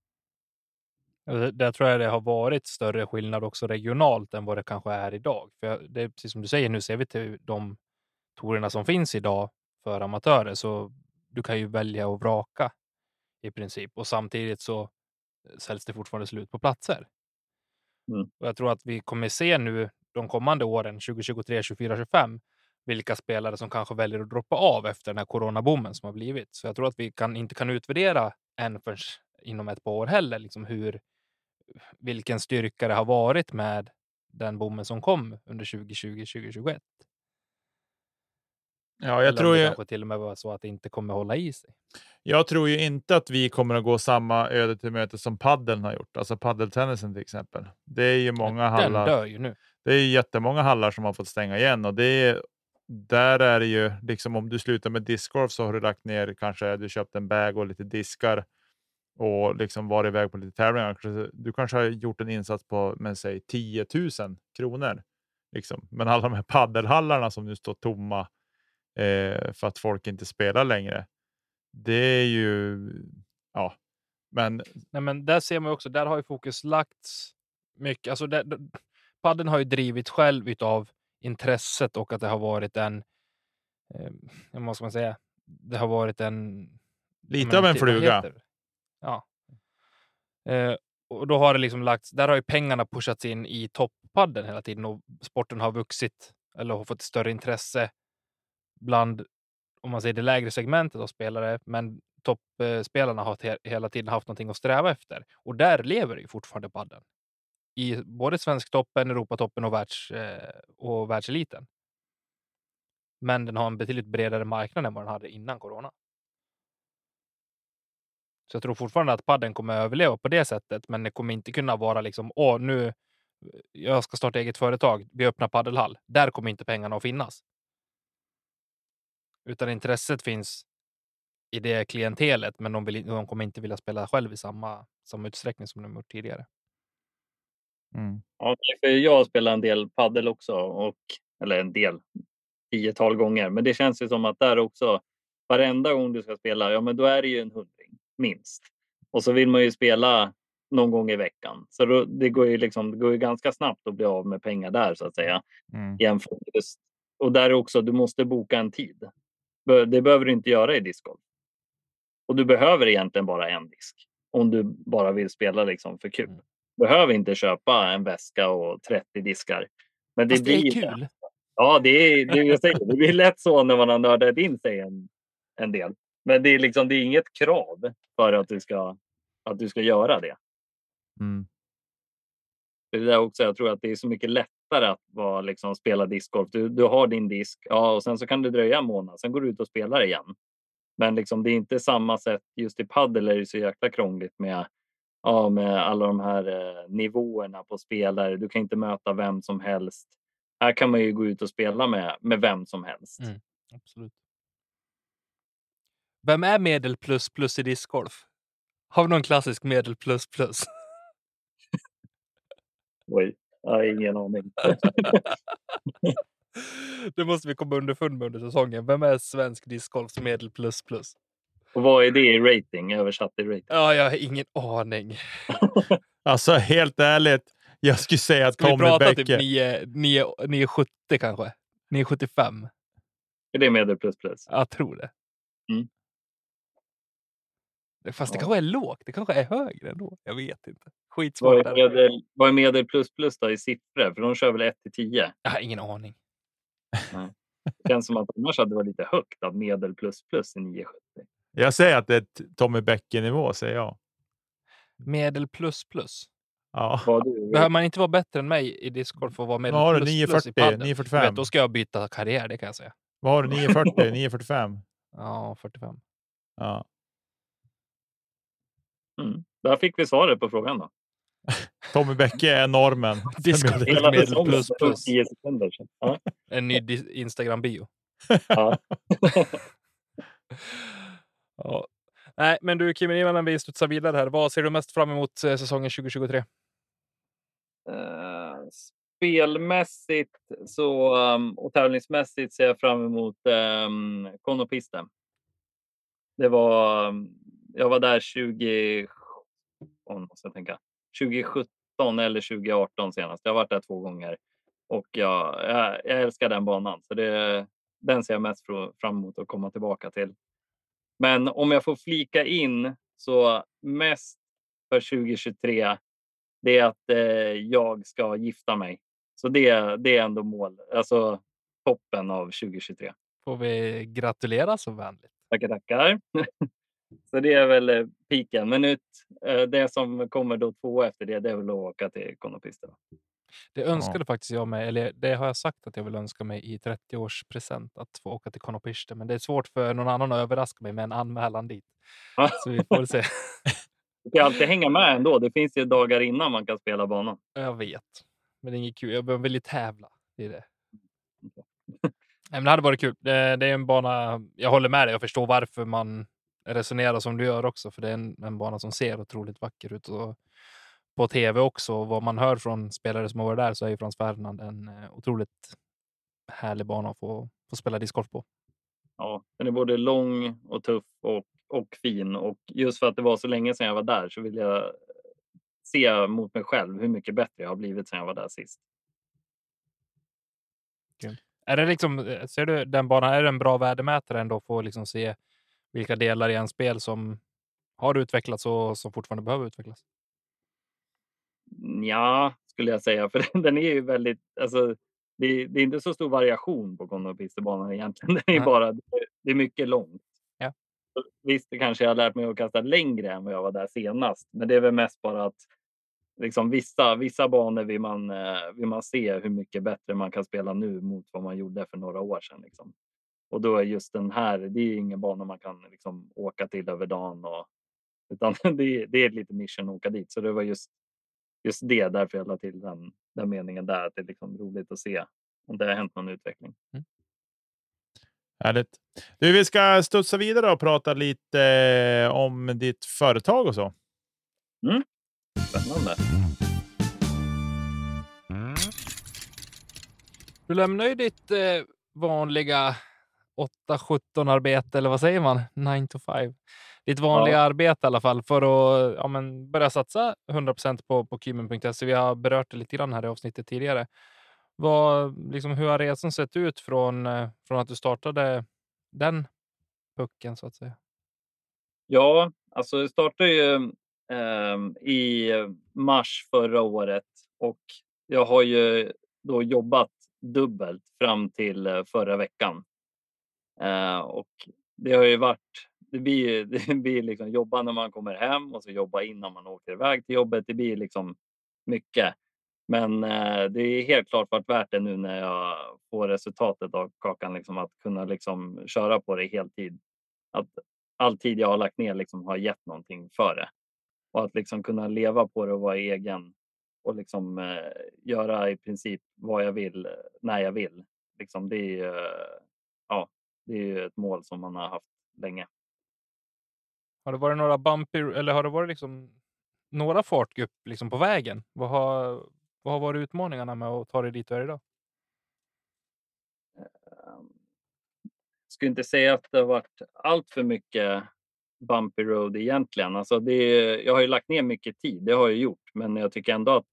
Där tror jag det har varit större skillnad också regionalt än vad det kanske är idag. För det är precis som du säger, nu ser vi till de torerna som finns idag för amatörer, så du kan ju välja och vraka i princip. Och samtidigt så säljs det fortfarande slut på platser. Mm. Och jag tror att vi kommer se nu de kommande åren, 2023, 2024, 2025, vilka spelare som kanske väljer att droppa av efter den här coronaboomen som har blivit. Så jag tror att vi kan, inte kan utvärdera än förrän inom ett par år heller, liksom hur, vilken styrka det har varit med den boomen som kom under 2020, 2021. Ja, jag Eller tror det ju, kanske till och med var så att det inte kommer hålla i sig. jag tror ju inte att vi kommer att gå samma öde till möte som paddeln har gjort, alltså paddeltennisen till exempel. Det är ju många Den hallar. dör ju nu. Det är jättemånga hallar som har fått stänga igen och det är, där är det ju liksom om du slutar med discgolf så har du lagt ner kanske du köpt en bag och lite diskar och liksom varit iväg på lite tävlingar. Du kanske har gjort en insats på men säg 10 000 kronor. Liksom. Men alla de här paddelhallarna som nu står tomma eh, för att folk inte spelar längre. Det är ju ja, men Nej, men där ser man också, där har ju fokus lagts mycket. Alltså där, padden har ju drivit själv utav intresset och att det har varit en, eh, vad ska man säga, det har varit en... Lite av en fluga. Ja. Eh, och då har det liksom lagts, där har ju pengarna pushats in i topppadden hela tiden och sporten har vuxit eller har fått större intresse bland, om man säger det lägre segmentet av spelare, men toppspelarna har hela tiden haft någonting att sträva efter. Och där lever ju fortfarande padden. I både svensktoppen, Europatoppen och, världs, eh, och världseliten. Men den har en betydligt bredare marknad än vad den hade innan corona. Så jag tror fortfarande att padden kommer att överleva på det sättet, men det kommer inte kunna vara liksom, åh, nu jag ska starta eget företag, vi öppnar paddelhall. Där kommer inte pengarna att finnas. Utan intresset finns i det klientelet, men de, vill, de kommer inte vilja spela själv i samma, samma utsträckning som de gjort tidigare. Mm. Ja, för jag spelar en del paddel också, och, eller en del, tiotal gånger. Men det känns ju som att där också, varenda gång du ska spela, ja men då är det ju en hundring minst. Och så vill man ju spela någon gång i veckan. Så då, det, går ju liksom, det går ju ganska snabbt att bli av med pengar där så att säga. Mm. Jämfört med just, och där är också, du måste boka en tid. Det behöver du inte göra i discgolf. Och du behöver egentligen bara en disk. Om du bara vill spela liksom för kul. Du behöver inte köpa en väska och 30 diskar. Men det Fast det blir är kul. Ja, det, är, det, jag säger, det blir lätt så när man har nördat in sig en, en del. Men det är, liksom, det är inget krav för att du ska, att du ska göra det. Mm. Det är också, jag tror att det är så mycket lättare att vara, liksom, spela discgolf. Du, du har din disk ja, och sen så kan det dröja en månad. Sen går du ut och spelar igen. Men liksom, det är inte samma sätt. Just i padel är det så jäkla krångligt med, ja, med alla de här eh, nivåerna på spelare. Du kan inte möta vem som helst. Här kan man ju gå ut och spela med, med vem som helst. Mm. Absolut. Vem är medel plus plus i discgolf? Har vi någon klassisk medel plus plus? [laughs] Oj, jag har ingen aning. [laughs] det måste vi komma underfund med under säsongen. Vem är svensk discgolfs medel plus plus? Och vad är det i rating? Översatt i rating? Ja, jag har ingen aning. [laughs] Alltså helt ärligt, jag skulle säga att Ska vi Tommy prata Bäcke. typ 9, 9, 970 kanske? 975? Är det medel plus plus? Jag tror det. Mm. Fast det Ja. kanske är lågt. Det kanske är högre ändå. Jag vet inte. Vad Skitsvårt. är, där. medel, vad är medel plus plus då i siffror? För de kör väl 1 till 10? Jag har ingen aning. Det känns som att annars hade det varit lite högt att medel plus plus är 970. Jag säger att det är Tommy Bäcke-nivå, säger jag. Medel plus plus. Ja. Vad Behöver man inte vara bättre än mig i discgolf för att vara medel Vad har du? plus plus i 940? Du 945? vet, Då ska jag byta karriär, det kan jag säga. Vad har du? 940, 945? Ja, 45. Ja. Mm. Där fick vi svaret på frågan då. [laughs] Tommy Bäcke är normen. [laughs] Hela plus plus. 10 sekunder sedan. Ja. [laughs] En ny Instagram-bio. Ja. Ja. Nej, men du Kim, innan vi studsar vidare här. Vad ser du mest fram emot eh, säsongen 2023? Eh, spelmässigt så, um, och tävlingsmässigt ser jag fram emot um, Konopisten. Det var, um, jag var där 20, oh, måste jag tänka, 2017 eller 2018 senast. Jag har varit där två gånger och jag, jag, jag älskar den banan. Så det, den ser jag mest fram emot att komma tillbaka till. Men om jag får flika in så mest för 2023 det är att eh, jag ska gifta mig. Så det, det är ändå mål, alltså toppen av 2023. Får vi gratulera så vänligt? Tackar, tackar. [laughs] så det är väl eh, piken. Men ut, eh, det som kommer då två efter det, det är väl att åka till Konopisten. Det önskade faktiskt jag mig, eller det har jag sagt att jag vill önska mig i 30-årspresent att få åka till Konopiste. Men det är svårt för någon annan att överraska mig med en anmälan dit. Ja. Så vi får se. [laughs] Du kan alltid hänga med ändå. Det finns ju dagar innan man kan spela banan. Jag vet, men det är inget kul. Jag behöver ju tävla. Det är [laughs] det. Nej, men det hade varit kul. Det, det är en bana. Jag håller med dig. Jag förstår varför man resonerar som du gör också, för det är en, en bana som ser otroligt vacker ut. Och på tv också, och vad man hör från spelare som har varit där, så är ju Frans Ferdinand en eh, otroligt härlig bana att få, få spela discgolf på. Ja, den är både lång och tuff och, och fin. Och just för att det var så länge sedan jag var där så vill jag se mot mig själv hur mycket bättre jag har blivit sedan jag var där sist. Är det liksom, eh, ser du den banan, är det en bra värdemätare ändå för att liksom se vilka delar i en spel som har utvecklats och som fortfarande behöver utvecklas? Ja, skulle jag säga, [laughs] för den är ju väldigt, alltså det, det är inte så stor variation på Kondopisterbanan egentligen. [laughs] Den är Nej. bara, det är mycket långt. Ja. Visst, det kanske jag har lärt mig att kasta längre än vad jag var där senast, men det är väl mest bara att liksom vissa, vissa banor vill man, eh, vill man se hur mycket bättre man kan spela nu mot vad man gjorde för några år sedan. Liksom. Och då är just den här, det är ingen bana man kan liksom åka till över dagen. Och, utan [laughs] det, är- det är ett litet mission att åka dit. Så det var just, just det, därför jag la till den, den meningen där. Att det är liksom roligt att se om det har hänt någon utveckling. Härligt. Du, vi ska studsa vidare och prata lite eh, om ditt företag och så. Spännande. Du lämnar ju ditt eh, vanliga 8-17 arbete, eller vad säger man? 9 to 5. Ditt vanliga arbete i alla fall för att ja, men börja satsa 100 på, på Kymen.se. Vi har berört det lite grann här i avsnittet tidigare. Vad, liksom, hur har resan sett ut från, eh, från att du startade den pucken så att säga? Ja, alltså det startade ju ehm, i mars förra året och jag har ju då jobbat dubbelt fram till eh, förra veckan. Eh, och det har ju varit, det blir, ju- [laughs] det blir liksom jobba när man kommer hem och så jobba innan man åker iväg till jobbet. Det blir liksom mycket. Men eh, det är helt klart varit värt det nu när jag får resultatet av kakan, liksom att kunna liksom köra på det heltid. Att all tid jag har lagt ner liksom har gett någonting för det. Och att liksom kunna leva på det och vara egen och liksom eh, göra i princip vad jag vill eh, när jag vill. Liksom det är ju, eh, det är ju ett mål som man har haft länge. Har det varit några bumpy, eller har det varit liksom några fartgupp liksom på vägen? Vad har, vad har varit utmaningarna med att ta dig dit du är idag? Ehm, skulle inte säga att det har varit allt för mycket bumpy road egentligen. Alltså det, är- jag har ju lagt ner mycket tid, det har jag gjort, men jag tycker ändå att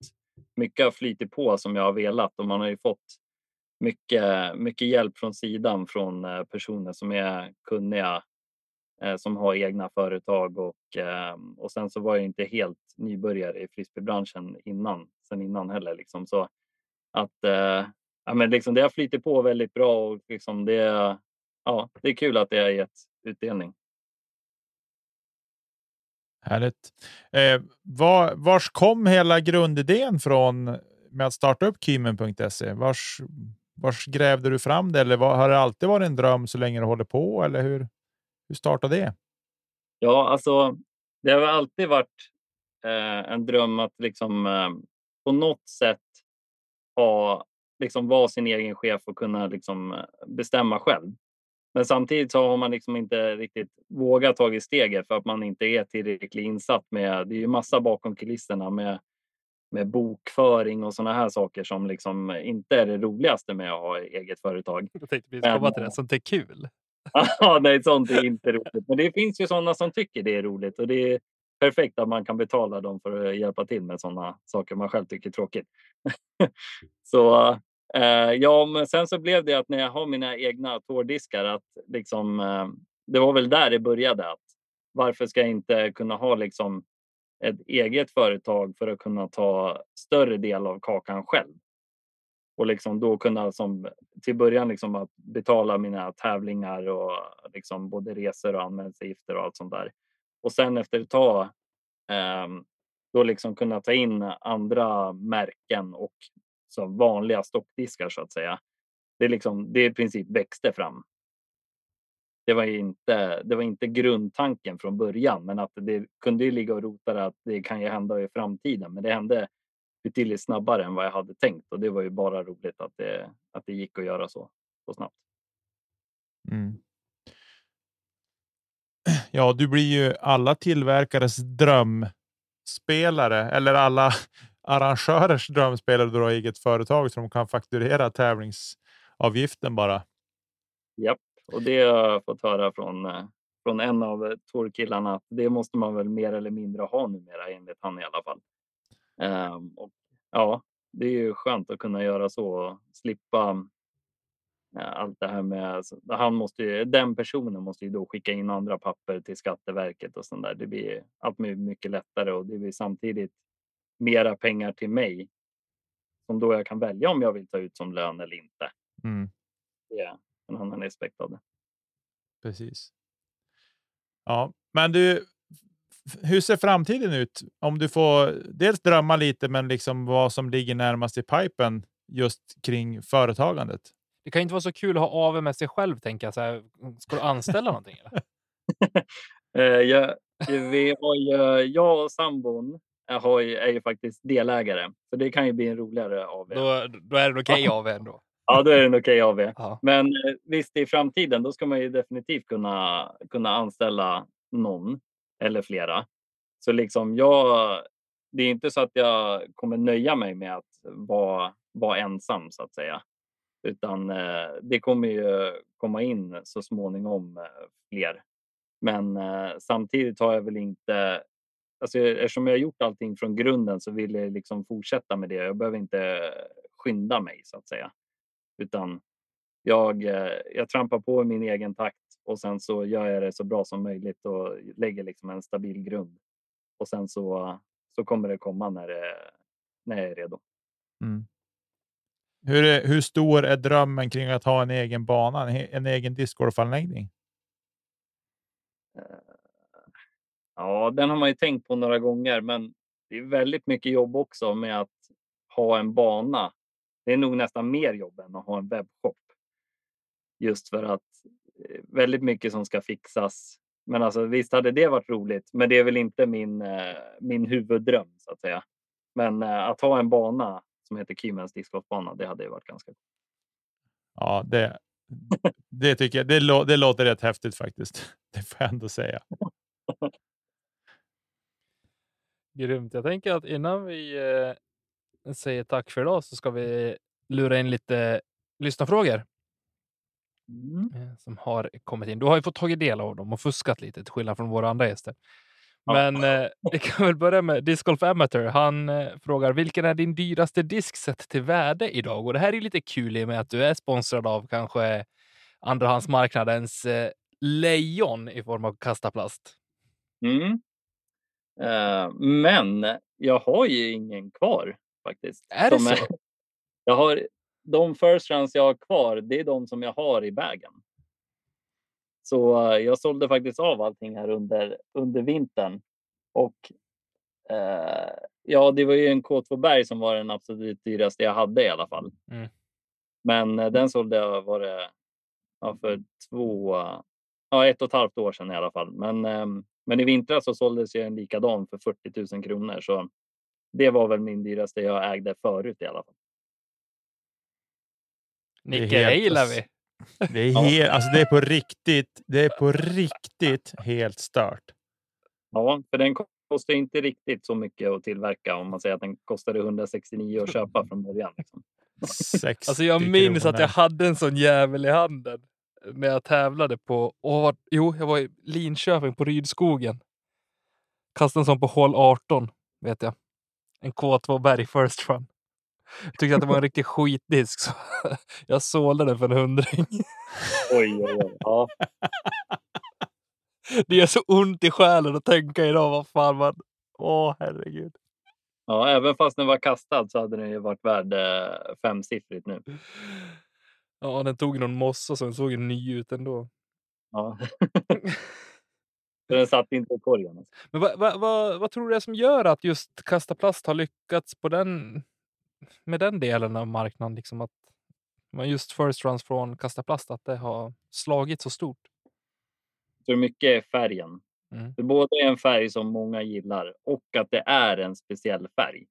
mycket har flyttit på som jag har velat och man har ju fått mycket, mycket hjälp från sidan från eh, personer som är kunniga, eh, som har egna företag och, eh, och sen så var jag inte helt nybörjare i frisbeebranschen innan, sen innan heller liksom. Så att ja, men liksom det har flyttat på väldigt bra och liksom det, ja, det är kul att det har gett utdelning. Härligt. Eh, var, vars kom hela grundidén från med att starta upp Kymen.se? Vars, vars grävde du fram det? Eller var, har det alltid varit en dröm så länge du håller på? Eller hur, hur startade det? Ja, alltså det har alltid varit eh, en dröm att liksom eh, på något sätt ha, liksom vara sin egen chef och kunna liksom eh, bestämma själv. Men samtidigt så har man liksom inte riktigt vågat ta steget för att man inte är tillräckligt insatt med, det är ju massa bakom kulisserna med, med bokföring och sådana här saker som liksom inte är det roligaste med att ha eget företag. Jag tänkte precis komma till det, sånt är kul. Ja, nej, sånt är inte roligt. Men det finns ju sådana som tycker det är roligt och det är perfekt att man kan betala dem för att hjälpa till med sådana saker man själv tycker är tråkigt. [laughs] så eh, ja, men sen så blev det att när jag har mina egna tårdiskar att liksom, eh, det var väl där det började. Att varför ska jag inte kunna ha liksom ett eget företag för att kunna ta större del av kakan själv? Och liksom då kunna som, till början liksom att betala mina tävlingar och liksom både resor och anmälningsavgifter och allt sånt där. Och sen efter ett tag ehm, då liksom kunna ta in andra märken och så vanliga stockdiskar så att säga. Det, är liksom, det i princip växte fram. Det var, inte, det var inte grundtanken från början, men att det kunde ju ligga och rota där att det kan ju hända i framtiden. Men det hände betydligt snabbare än vad jag hade tänkt och det var ju bara roligt att det, att det gick att göra så, så snabbt. Mm. [clears throat] Ja, du blir ju alla tillverkares drömspelare eller alla [laughs] arrangörers drömspelare då du har eget företag som kan fakturera tävlingsavgiften bara. Japp, och det har jag fått höra från, eh, från en av eh, tourkillarna att det måste man väl mer eller mindre ha numera enligt han i alla fall. Ehm, och ja, det är ju skönt att kunna göra så och slippa eh, allt det här med, alltså, han måste ju, den personen måste ju då skicka in andra papper till Skatteverket och sånt där. Det blir allt mycket lättare och det blir samtidigt mera pengar till mig som då jag kan välja om jag vill ta ut som lön eller inte. Mm. Är en annan aspekt av det. Precis. Ja, men du, hur ser framtiden ut? Om du får dels drömma lite, men liksom vad som ligger närmast i pipen just kring företagandet. Det kan inte vara så kul att ha AV med sig själv, tänker jag. Så här, ska du anställa någonting? Eller? [laughs] Eh, jag, vi har ju, jag och sambon är, har ju, är ju faktiskt delägare, så det kan ju bli en roligare AV. Då, då är det okej AV ändå. Ja, då är det en okej AV. [laughs] Ja. Men eh, visst, i framtiden, då ska man ju definitivt kunna, kunna anställa någon eller flera. Så liksom jag, det är inte så att jag kommer nöja mig med att vara, vara ensam så att säga. Utan eh, det kommer ju komma in så småningom eh, fler. Men eh, samtidigt har jag väl inte, alltså, eftersom jag har gjort allting från grunden så vill jag liksom fortsätta med det. Jag behöver inte skynda mig så att säga. Utan jag, eh, jag trampar på i min egen takt och sen så gör jag det så bra som möjligt och lägger liksom en stabil grund. Och sen så, så kommer det komma när, det, när jag är redo. Mm. Hur, är, hur stor är drömmen kring att ha en egen bana, en, en egen discgolfanläggning? Ja, den har man ju tänkt på några gånger, men det är väldigt mycket jobb också med att ha en bana. Det är nog nästan mer jobb än att ha en webbshop. Just för att eh, väldigt mycket som ska fixas. Men alltså visst hade det varit roligt, men det är väl inte min, eh, min huvuddröm så att säga. Men eh, att ha en bana som heter Kymens discgolfbana, det hade ju varit ganska Ja, det, det tycker jag. Det, lå, det låter rätt häftigt faktiskt. Det får jag ändå säga. [laughs] Grymt. Jag tänker att innan vi säger tack för idag så ska vi lura in lite lyssnarfrågor Mm. eh, som har kommit in. Du har ju fått tagit del av dem och fuskat lite till skillnad från våra andra gäster. Ja. Men eh, vi kan väl börja med Disc Golf Amateur. Han eh, frågar vilken är din dyraste disk sett till värde idag? Och det här är lite kul i och med att du är sponsrad av kanske andrahandsmarknadens eh, lejon i form av kastaplast. Mm. Eh, men jag har ju ingen kvar faktiskt. Är det Som så? [laughs] jag har, de first rounds jag har kvar, det är de som jag har i vägen. Så eh, jag sålde faktiskt av allting här under, under vintern. Och eh, ja, det var ju en K2 Berg som var den absolut dyraste jag hade i alla fall. Mm. Men eh, den sålde jag var det, ja, för två, ja, ett och ett halvt år sedan i alla fall. Men, ehm, men i vintras så såldes ju en likadan för 40 000 kronor. Så det var väl min dyraste jag ägde förut i alla fall. Nicke, det gillar vi. Det är, helt, alltså det är på riktigt. Det är på riktigt helt stört. Ja, för den kostar inte riktigt så mycket att tillverka om man säger att den kostade 169 att köpa från början. Liksom. 60 Alltså jag minns att jag hade en sån jävel i handen när jag tävlade på, åh, vad- jo, jag var i Linköping på Rydskogen. Kastade en sån på hål 18, vet jag. En K2 Berg First Run. Jag tyckte att det var en riktig skitdisk, så [laughs] jag sålde den för en hundring. Oj, oj, oj. Ja, Det gör så ont i själen att tänka idag, vad fan man... Åh, herregud. ja, även fast den var kastad så hade den ju varit värd eh, femsiffrigt nu. Ja, den tog någon mossa så den såg ny ut ändå. Ja. [laughs] Så den satt inte i korgen. Alltså. Men vad, vad, vad, vad tror du det är som gör att just Kasta Plast har lyckats på den, med den delen av marknaden? Liksom att men just first runs från Kasta Plast, att det har slagit så stort. Så mycket är färgen. Mm. Det både är en färg som många gillar och att det är en speciell färg.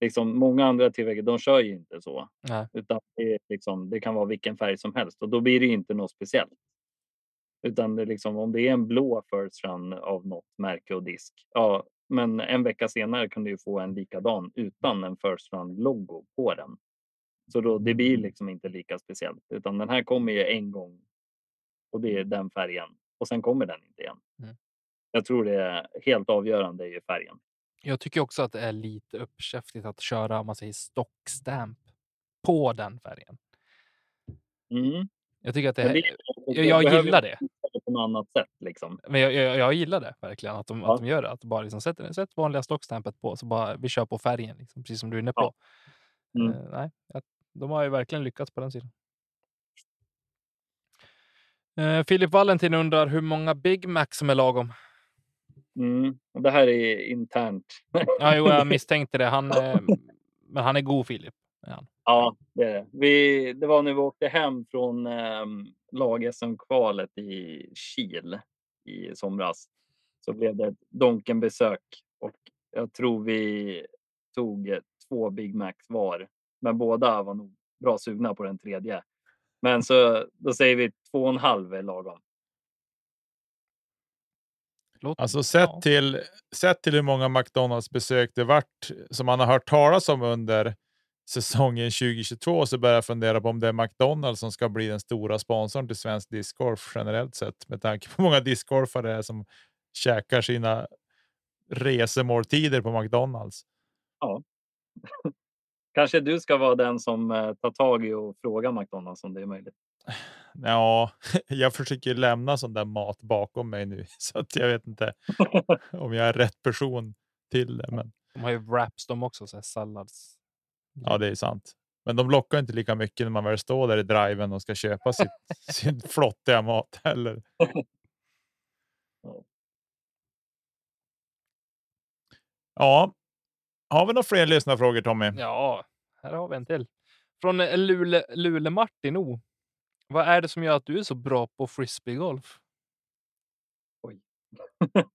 Liksom, många andra tillverkare de kör ju inte så. Nej. Utan det, liksom, det kan vara vilken färg som helst och då blir det inte något speciellt. Utan det är liksom, om det är en blå first run av något märke och disk. Ja, men en vecka senare kan du ju få en likadan utan en first run logo på den. Så då, det blir liksom inte lika speciellt utan den här kommer ju en gång och det är den färgen och sen kommer den inte igen. Mm. Jag tror det är helt avgörande är ju färgen. Jag tycker också att det är lite uppkäftigt att köra om man säger stockstamp på den färgen. Mm. Jag tycker att det, det- jag, jag gillar det. på något annat sätt liksom. Men jag, jag, jag gillar det verkligen, att de, Ja. att de gör det. Att bara liksom sätter sätt vanliga stockstampet på, så bara vi kör på färgen, liksom, precis som du är inne på. Ja. Mm. Eh, nej, de har ju verkligen lyckats på den sidan. Eh, Filip Valentin undrar hur många Big Macs som är lagom. Mm. Det här är internt. Ja, jo, jag [laughs] misstänkte det. Han, eh, men han är god, Filip. han. Ja, det är det. Vi, det var när vi åkte hem från eh, lag-SM-kvalet i Kil i somras. Så blev det ett Donken-besök och jag tror vi tog två Big Macs var. Men båda var nog bra sugna på den tredje. Men så då säger vi två och en halv är lagom. Alltså sett, till, sett till hur många McDonalds-besök det vart som man har hört talas om under säsongen 2022 så börjar jag fundera på om det är McDonalds som ska bli den stora sponsorn till svensk discgolf generellt sett med tanke på hur många discgolfare det är som käkar sina resemåltider på McDonalds. Kanske du ska vara den som eh, tar tag i och frågar McDonalds om det är möjligt. Ja, [laughs] jag försöker lämna sån där mat bakom mig nu [laughs] så att jag vet inte [laughs] om jag är rätt person till det. Men De har ju wraps de också, så här sallads. Ja, det är sant. Men de lockar inte lika mycket när man väl står där i driven och ska köpa sitt, [laughs] sin flottiga mat heller. Ja, har vi några fler lyssnarfrågor Tommy? Ja, här har vi en till. Från eh, Lule, Lule Martin O. Vad är det som gör att du är så bra på frisbeegolf? [laughs]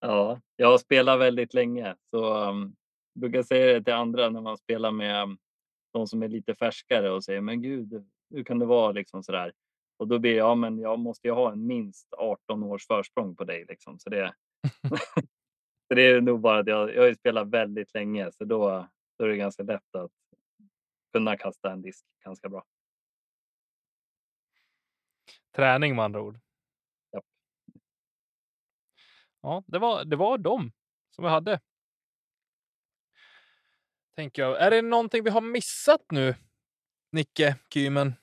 Ja, jag har spelat väldigt länge så um, brukar säga det till andra när man spelar med um, de som är lite färskare och säger men gud, hur kan det vara liksom sådär? Och då blir jag, ja, men jag måste ju ha en minst 18 års försprång på dig liksom. Så det, [laughs] [laughs] så det är nog bara att jag, jag har ju spelat väldigt länge så då, då är det ganska lätt att kunna kasta en disk ganska bra. Träning med andra ord. Ja, det var, det var dem som vi hade. Tänker jag. Är det någonting vi har missat nu? Nicke, Kymen?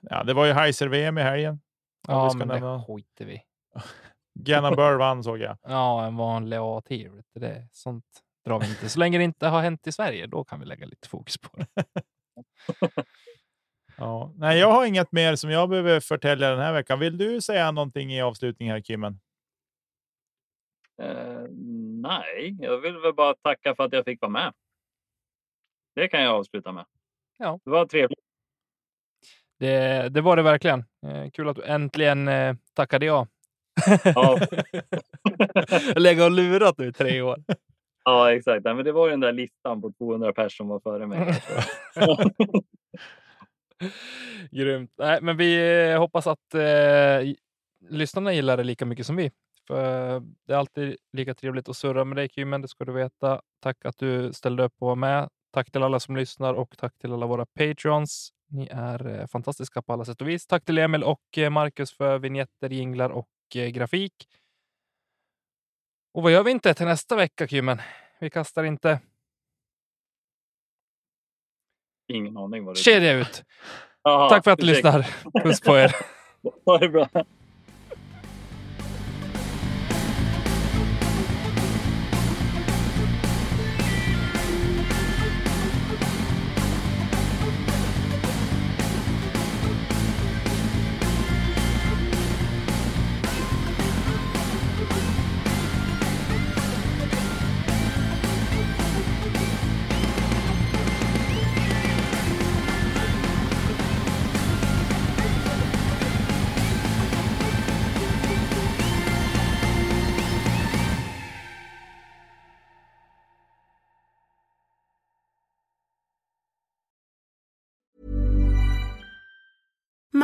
Ja, det var ju Heiser-VM i helgen. Ja, men det nämna. skiter vi. Gannon vann såg jag. [laughs] Ja, en vanlig A-tier. Det, sånt drar vi inte. Så länge det inte har hänt i Sverige, då kan vi lägga lite fokus på det. [laughs] Ja. Nej, jag har inget mer som jag behöver förtälja den här veckan. Vill du säga någonting i avslutningen här Kimmen? Eh, nej, jag vill väl bara tacka för att jag fick vara med. Det kan jag avsluta med. Ja. Det var trevligt. Det, det var det verkligen. Eh, kul att du äntligen eh, tackade ja. Ja. [laughs] Lägga och lurat nu i tre år. Ja, exakt. Men det var ju den där listan på 200 personer som var före mig. [laughs] Grymt. Nej, men vi eh, hoppas att eh, lyssnarna gillar det lika mycket som vi. För det är alltid lika trevligt att surra med dig Kymen, det ska du veta. Tack att du ställde upp och var med. Tack till alla som lyssnar och tack till alla våra patreons. Ni är eh, fantastiska på alla sätt och vis. Tack till Emil och eh, Marcus för vignetter, jinglar och eh, grafik. Och vad gör vi inte till nästa vecka Kymen? Vi kastar inte Ingen aning vad det kedja ut. [laughs] Jaha, Tack för att du lyssnar. Puss på er. [laughs] Ha det bra.